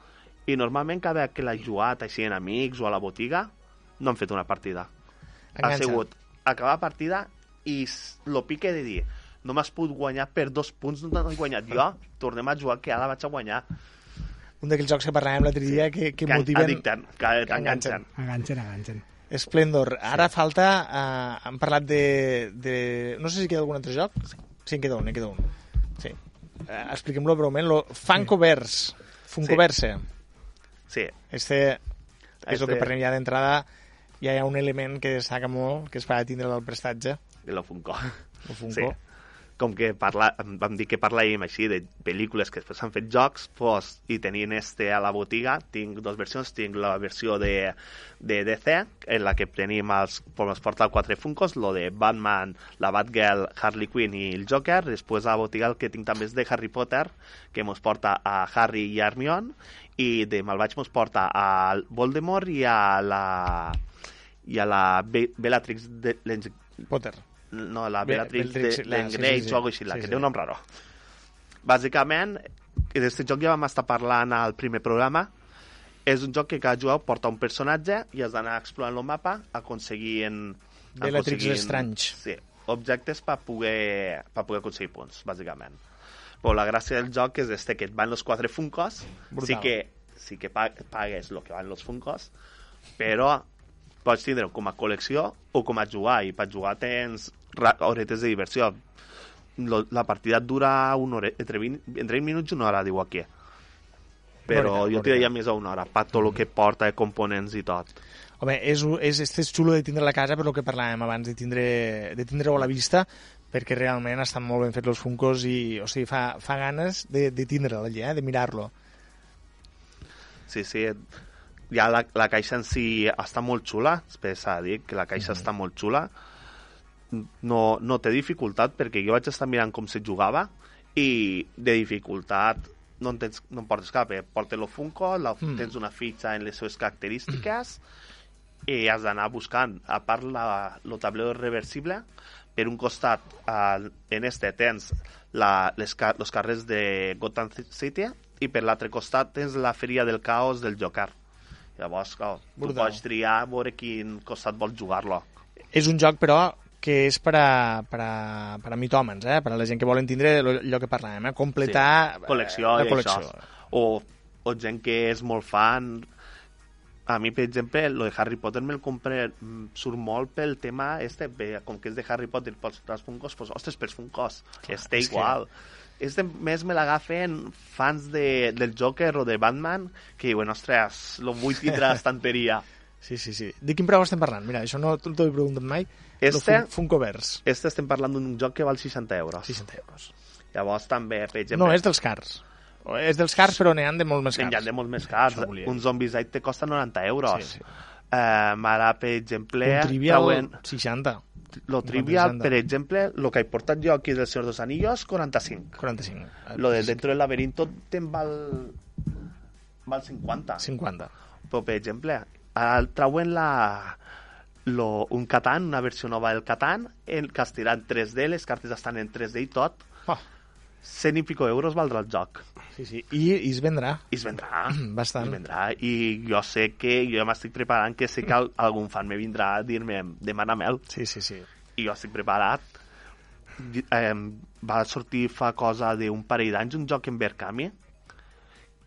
i normalment cada vegada que l'he jugat així en amics o a la botiga no hem fet una partida Enganxa. ha sigut acabar partida i lo pique de dir no m'has pogut guanyar per dos punts, no t'han guanyat jo, tornem a jugar que ara vaig a guanyar Un d'aquells jocs que parlàvem l'altre dia que, que que motiven... addicten, que t'enganxen Enganxen, enganxen. Splendor. Ara falta... Uh, hem parlat de, de... No sé si queda algun altre joc. Sí, en queda un, en queda un. Sí. Uh, Expliquem-lo breument. Lo Funkoverse. Funkoverse. sí, Este, que és el que Este- parlem ja d'entrada, ja hi ha un element que destaca molt, que és per tindre el prestatge. de lo Funko El Funko. Sí. Com que parla, vam dir que parlàvem així de pel·lícules que després s'han fet jocs, pues, i tenint este a la botiga, tinc dues versions, tinc la versió de, de DC, en la que tenim els, pues, els porta quatre Funkos, lo de Batman, la Batgirl, Harley Quinn i el Joker, després a la botiga el que tinc també és de Harry Potter, que mos porta a Harry i Hermione, i de Malvaig mos porta a Voldemort i a la i a la Be Bellatrix de Potter. No, la Be- Bellatrix Bellatrix, de la- sí, sí, sí. o alguna així, la Sí, que sí. té un nom raro. Bàsicament, d'aquest joc ja vam estar parlant al primer programa, és un joc que cada jugador porta un personatge i has d'anar explorant el mapa aconseguint... Bellatrix Lestrange. Sí, objectes per poder, per poder aconseguir punts, bàsicament. Però la gràcia del joc és este, que et van els quatre Funkos, Brutal. sí que, sí que pa- pagues el que van els Funkos, però pots tindre com a col·lecció o com a jugar, i per jugar tens horetes de diversió. Lo, la partida et dura una hora, entre 20, entre 20 minuts i una hora, diu aquí. Però Veritat, jo tiraria més a una hora, per tot el que porta de components i tot. Home, és, és, este és xulo de tindre la casa per lo que parlàvem abans, de tindre de tindre-ho a la vista, perquè realment estan molt ben fets els Funkos i, o sigui, fa, fa ganes de, de tindre'l allà, eh, de mirar-lo. Sí, sí. Ja la, la caixa en si està molt xula, després s'ha de dir que la caixa està molt xula. No, no té dificultat, perquè jo vaig estar mirant com se jugava i de dificultat no en, tens, no en portes cap, eh? portes el Funko, la, Mm. tens una fitxa en les seves característiques i has d'anar buscant. A part, la, el tablero reversible, per un costat, eh, en este tens la, les, los carrers de Gotham City i per l'altre costat tens la feria del caos del Joker. Llavors, clar, tu pots triar a veure quin costat vols jugar-lo. És un joc, però, que és per a, per a, per a mitòmens, eh? per a la gent que volen tindre allò que parlàvem, eh? completar Sí, col·lecció eh, la col·lecció. això. O, o gent que és molt fan... A mi, per exemple, lo de Harry Potter me'l compré, mm, surt molt pel tema este, bé, com que és de Harry Potter pels, pels Funkos, pues, ostres, pels Funkos, este és que- igual. Este més me l'agafen fans de, del Joker o de Batman, que diuen, ostres, lo vull tindre a l'estanteria. Sí, sí, sí. De quin preu estem parlant? Mira, això no t'ho he preguntat mai. Este- Lo Fun- Funkoverse. Este estem parlant d'un joc que val 60 euros. 60 euros. Llavors també, per exemple... No, és dels cars. És dels cars, però n'hi ha de molt més N'hi cars. ha de molt més cars. Dir. Un Zombicide te costa 90 euros. Sí, sí. Eh, ara, per exemple... Un trivial, trauen- 60. Lo trivial, 60. per exemple, lo que he portat jo aquí del Senyor dels Anillos, 45. 45. Lo de dentro del laberinto te'n val... val 50. 50. Però, per exemple, ara trauen la... Lo, un Catan, una versió nova del Catan, el que estirà en 3D, les cartes estan en 3D i tot. Oh. 100 i pico euros valdrà el joc. Sí, sí. I, i es vendrà. I es vendrà. Bastant. Es vendrà. I jo sé que, jo m'estic preparant que sé que al- algun fan me vindrà a dir-me demana'm-el. Sí, sí, sí. I jo estic preparat. Eh, va sortir fa cosa d'un parell d'anys un joc en Berkami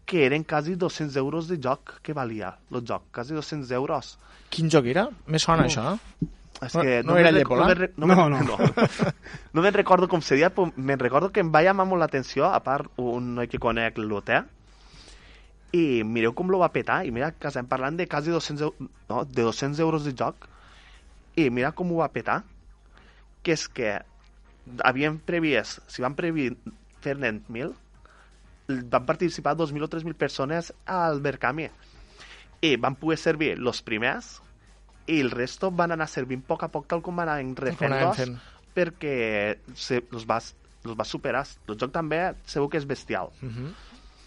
que eren quasi 200 euros de joc que valia el joc, quasi 200 euros. Quin joc era? Me sona, això. És No- que no me'n era Llepola? No, no, No, no. no. no me'n recordo com se deia, però me'n recordo que em va llamar molt l'atenció, a part un noi que conec l'hotel, i mireu com lo va petar, i mira que estem parlant de quasi 200, eu- no, de 200 euros de joc, i mira com ho va petar, que és que havien previst, si van previst fer-ne 1.000, van participar 2.000 o 3.000 persones al Berkami, i van poder servir los primers, i el resto van anar servint a poc a poc tal com van anar com refent anaven los fent. perquè se, los, va, los va superar. El joc també segur que és bestial. Uh -huh.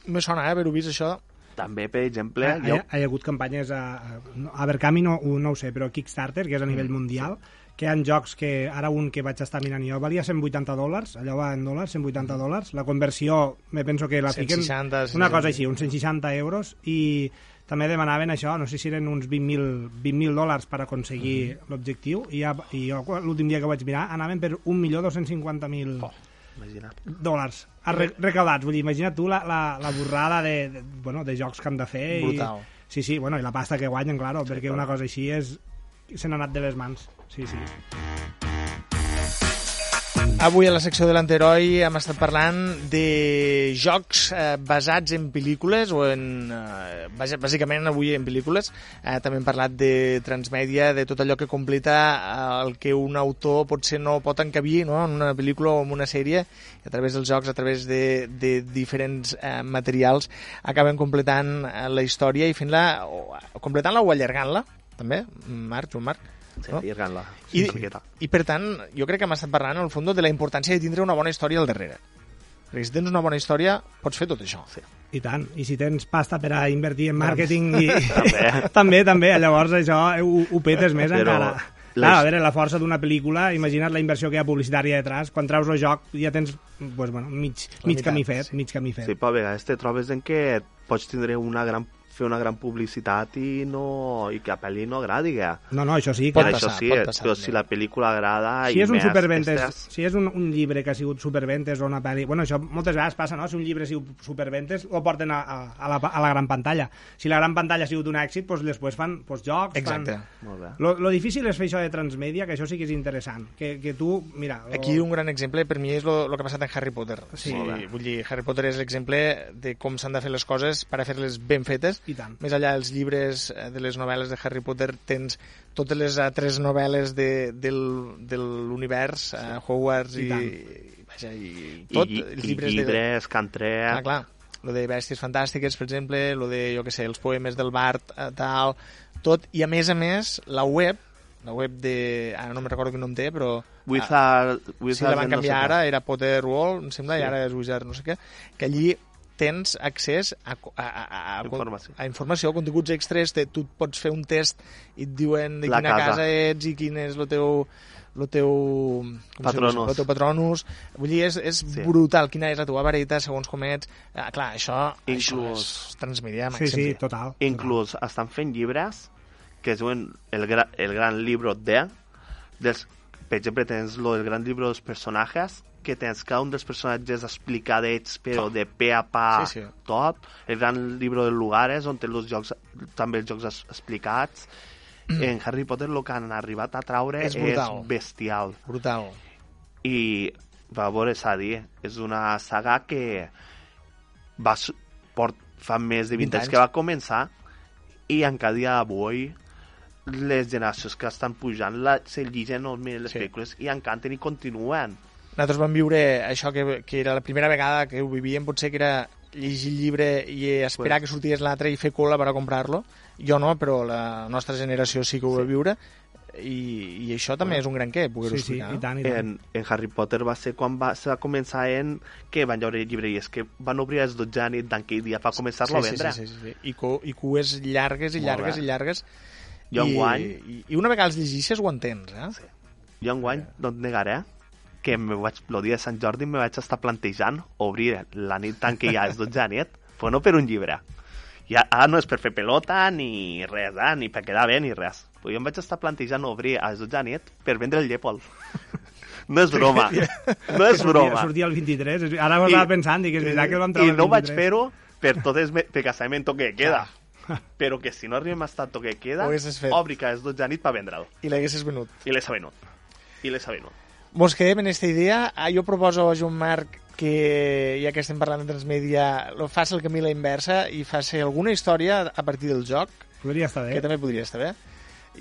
Me sona, eh, haver-ho vist, això. També, per exemple, Ha, jo, hi, ha, hi ha hagut campanyes a, a, Berkami no, no ho sé, però a Kickstarter, que és a nivell mundial, que hi ha jocs que, ara un que vaig estar mirant jo, valia 180 dòlars, allò va en dòlars, 180 dòlars, la conversió, me penso que la fiquen... 160, sí, una cosa així, uns 160 euros, i també demanaven això, no sé si eren uns 20.000 20 dòlars per aconseguir l'objectiu, i, ja, i jo l'últim dia que vaig mirar anaven per 1.250.000 oh imagina't. dòlars re recaudats. Vull dir, imagina't tu la, la, la borrada de, de, bueno, de jocs que han de fer. Brutal. I, sí, sí, bueno, i la pasta que guanyen, claro, sí, perquè una cosa així és... se n'ha anat de les mans. Sí, sí. Avui a la secció de l'Anteroi hem estat parlant de jocs eh, basats en pel·lícules o en... Eh, bàs- bàsicament avui en pel·lícules. Eh, també hem parlat de transmèdia, de tot allò que completa eh, el que un autor potser no pot encabir no? en una pel·lícula o en una sèrie a través dels jocs, a través de, de diferents eh, materials acaben completant eh, la història i fent-la, o, completant-la o allargant-la també, Marc, Joan Marc? Sí, No? allargant-la. I, una miqueta. I per tant, jo crec que hem estat parlant al fons de la importància de tindre una bona història al darrere. Perquè si tens una bona història, pots fer tot això. Sí. I tant. I si tens pasta per a invertir en màrqueting i... També. també, també. Llavors això ho, ho petes més Però encara. les- Clar, a veure, la força d'una pel·lícula, imagina't la inversió que hi ha publicitària detrás, quan treus el joc ja tens pues, bueno, mig, La mig camí fet, sí. mig camí fet. Sí, però a vegades te trobes en què pots tindre una gran fer una gran publicitat i no i que a pel·li no agradi ja. No, no, això sí. Pot Que... això passar, sí, pot passar, però si la pel·lícula agrada Si i és un més, superventes, estàs- si és un, un llibre que ha sigut superventes o una pel·li... Bueno, això moltes vegades passa, no? Si un llibre ha sigut superventes, ho porten a, a, a, la, a la gran pantalla. Si la gran pantalla ha sigut un èxit, doncs després fan doncs, jocs, Exacte. fan... Molt bé. Lo, lo difícil és fer això de transmèdia, que això sí que és interessant. Que, que tu, mira... Lo... Aquí un gran exemple per mi és el que ha passat en Harry Potter. Sí. Bé. vull dir, Harry Potter és l'exemple de com s'han de fer les coses per a fer-les ben fetes. I tant. Més enllà dels llibres, eh, de les novel·les de Harry Potter, tens totes les altres novel·les de, del, de l'univers, eh, Hogwarts I i, vaja, i tot, i, els i llibres, llibres, de... cantré... Ah, clar, lo de Bèsties Fantàstiques, per exemple, lo de, jo que sé, els poemes del Bart, eh, tal, tot, i a més a més, la web, la web de... Ara no me recordo quin nom té, però... Wizard, ah, Wizard sí, la van no sé canviar què. ara, era Potter World, em sembla, Sí. i ara és Wizard no sé què, que allí tens accés a, a, a, a, Informació. a informació, a continguts extres, te, tu pots fer un test i et diuen de La quina casa. casa ets i quin és el teu el teu, Patronus. el teu patronus. Vull dir, és, és Sí. brutal quina és la teva vareta segons com ets. Ah, clar, això, això Inclús- és transmèdia Sí, màxim. sí, total. Inclús estan fent llibres que es diuen el, gra, el gran libro de... Dels, per exemple, tens lo, el gran libro dels personatges que tens cada un dels personatges explicadets però de pe a pa Sí, sí. tot el gran libro de lugares on té els jocs, també els jocs explicats en Harry Potter el que han arribat a traure És és, brutal. bestial Brutal. i va veure s'ha dir és una saga que va, port, fa més de 20, 20 anys que va començar i encara dia d'avui les generacions que estan pujant la, se llegeixen molt més les Sí. pel·lícules i encanten i continuen. Nosaltres vam viure això que, que era la primera vegada que ho vivíem, potser que era llegir el llibre i esperar que sortís l'altre i fer cola per a comprar-lo. Jo no, però la nostra generació sí que ho va viure i, i això també és un gran què, poder-ho Sí, sí, explicar. i tant, i tant. En, en Harry Potter va ser quan va, se va començar en que van llaure llibreries, que van obrir els 12 nit d'aquell dia per començar-lo a vendre. Sí, sí, sí, sí. I, cu i cues llargues i Molt llargues bé. i llargues. Jo I, enguany- i, I una vegada els llegixes ho entens, eh? Sí. Jo enguany no et negaré que me vaig, el dia de Sant Jordi me vaig estar plantejant obrir la nit tant que ha els 12 nit, però no per un llibre. Ja, ara no és per fer pelota ni res, eh? ni per quedar bé ni res. Però jo em vaig estar plantejant obrir a les 12 nit per vendre el llépol. No és broma. No és broma. sortia el 23. és- Ara ho estava pensant, dic, és veritat que el vam treure I no vaig 23. fer-ho per tot el casament toque de queda. Però que si no arribem a estar toque de queda, obri que les 12 de nit per vendre'l. I l'haguessis venut. I l'he venut. I l'he venut. Mos quedem en aquesta idea. Ah, jo proposo a Joan Marc que, ja que estem parlant de transmèdia, lo faci el camí a la inversa i faci alguna història a partir del joc, Podria estar bé. que també podria estar bé.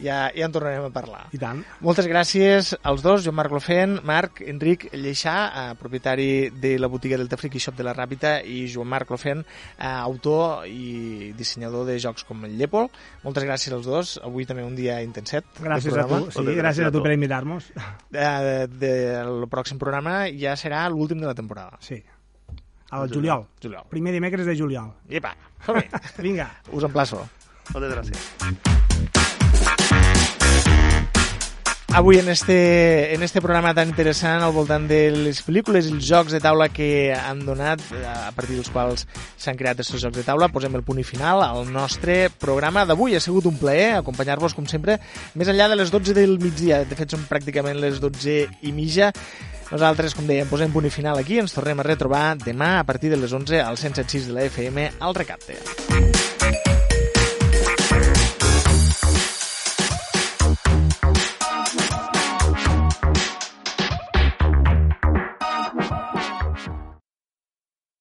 Ja, ja en tornarem a parlar. I tant. Moltes gràcies als dos, Joan Marc Lofen, Marc Enric Lleixà, eh, propietari de la botiga del Friki Shop de la Ràpita, i Joan Marc Lofen, eh, autor i dissenyador de jocs com el Llépol. Moltes gràcies als dos. Avui també un dia intenset. Gràcies a tu, sí, gràcies a tu per invitar-nos. Eh, de, el pròxim programa ja serà l'últim de la temporada. Sí. Al juliol. Juliol. Primer dimecres de juliol. Epa. Vinga. Us emplaço. Moltes gràcies. Avui en este, en este programa tan interessant al voltant de les pel·lícules i els jocs de taula que han donat, a partir dels quals s'han creat aquests jocs de taula, posem el punt i final al nostre programa d'avui. Ha sigut un plaer acompanyar-vos, com sempre, més enllà de les 12 del migdia. De fet, són pràcticament les 12 i mitja. Nosaltres, com dèiem, posem punt i final aquí. Ens tornem a retrobar demà a partir de les 11 al 176 de la FM al Recapte.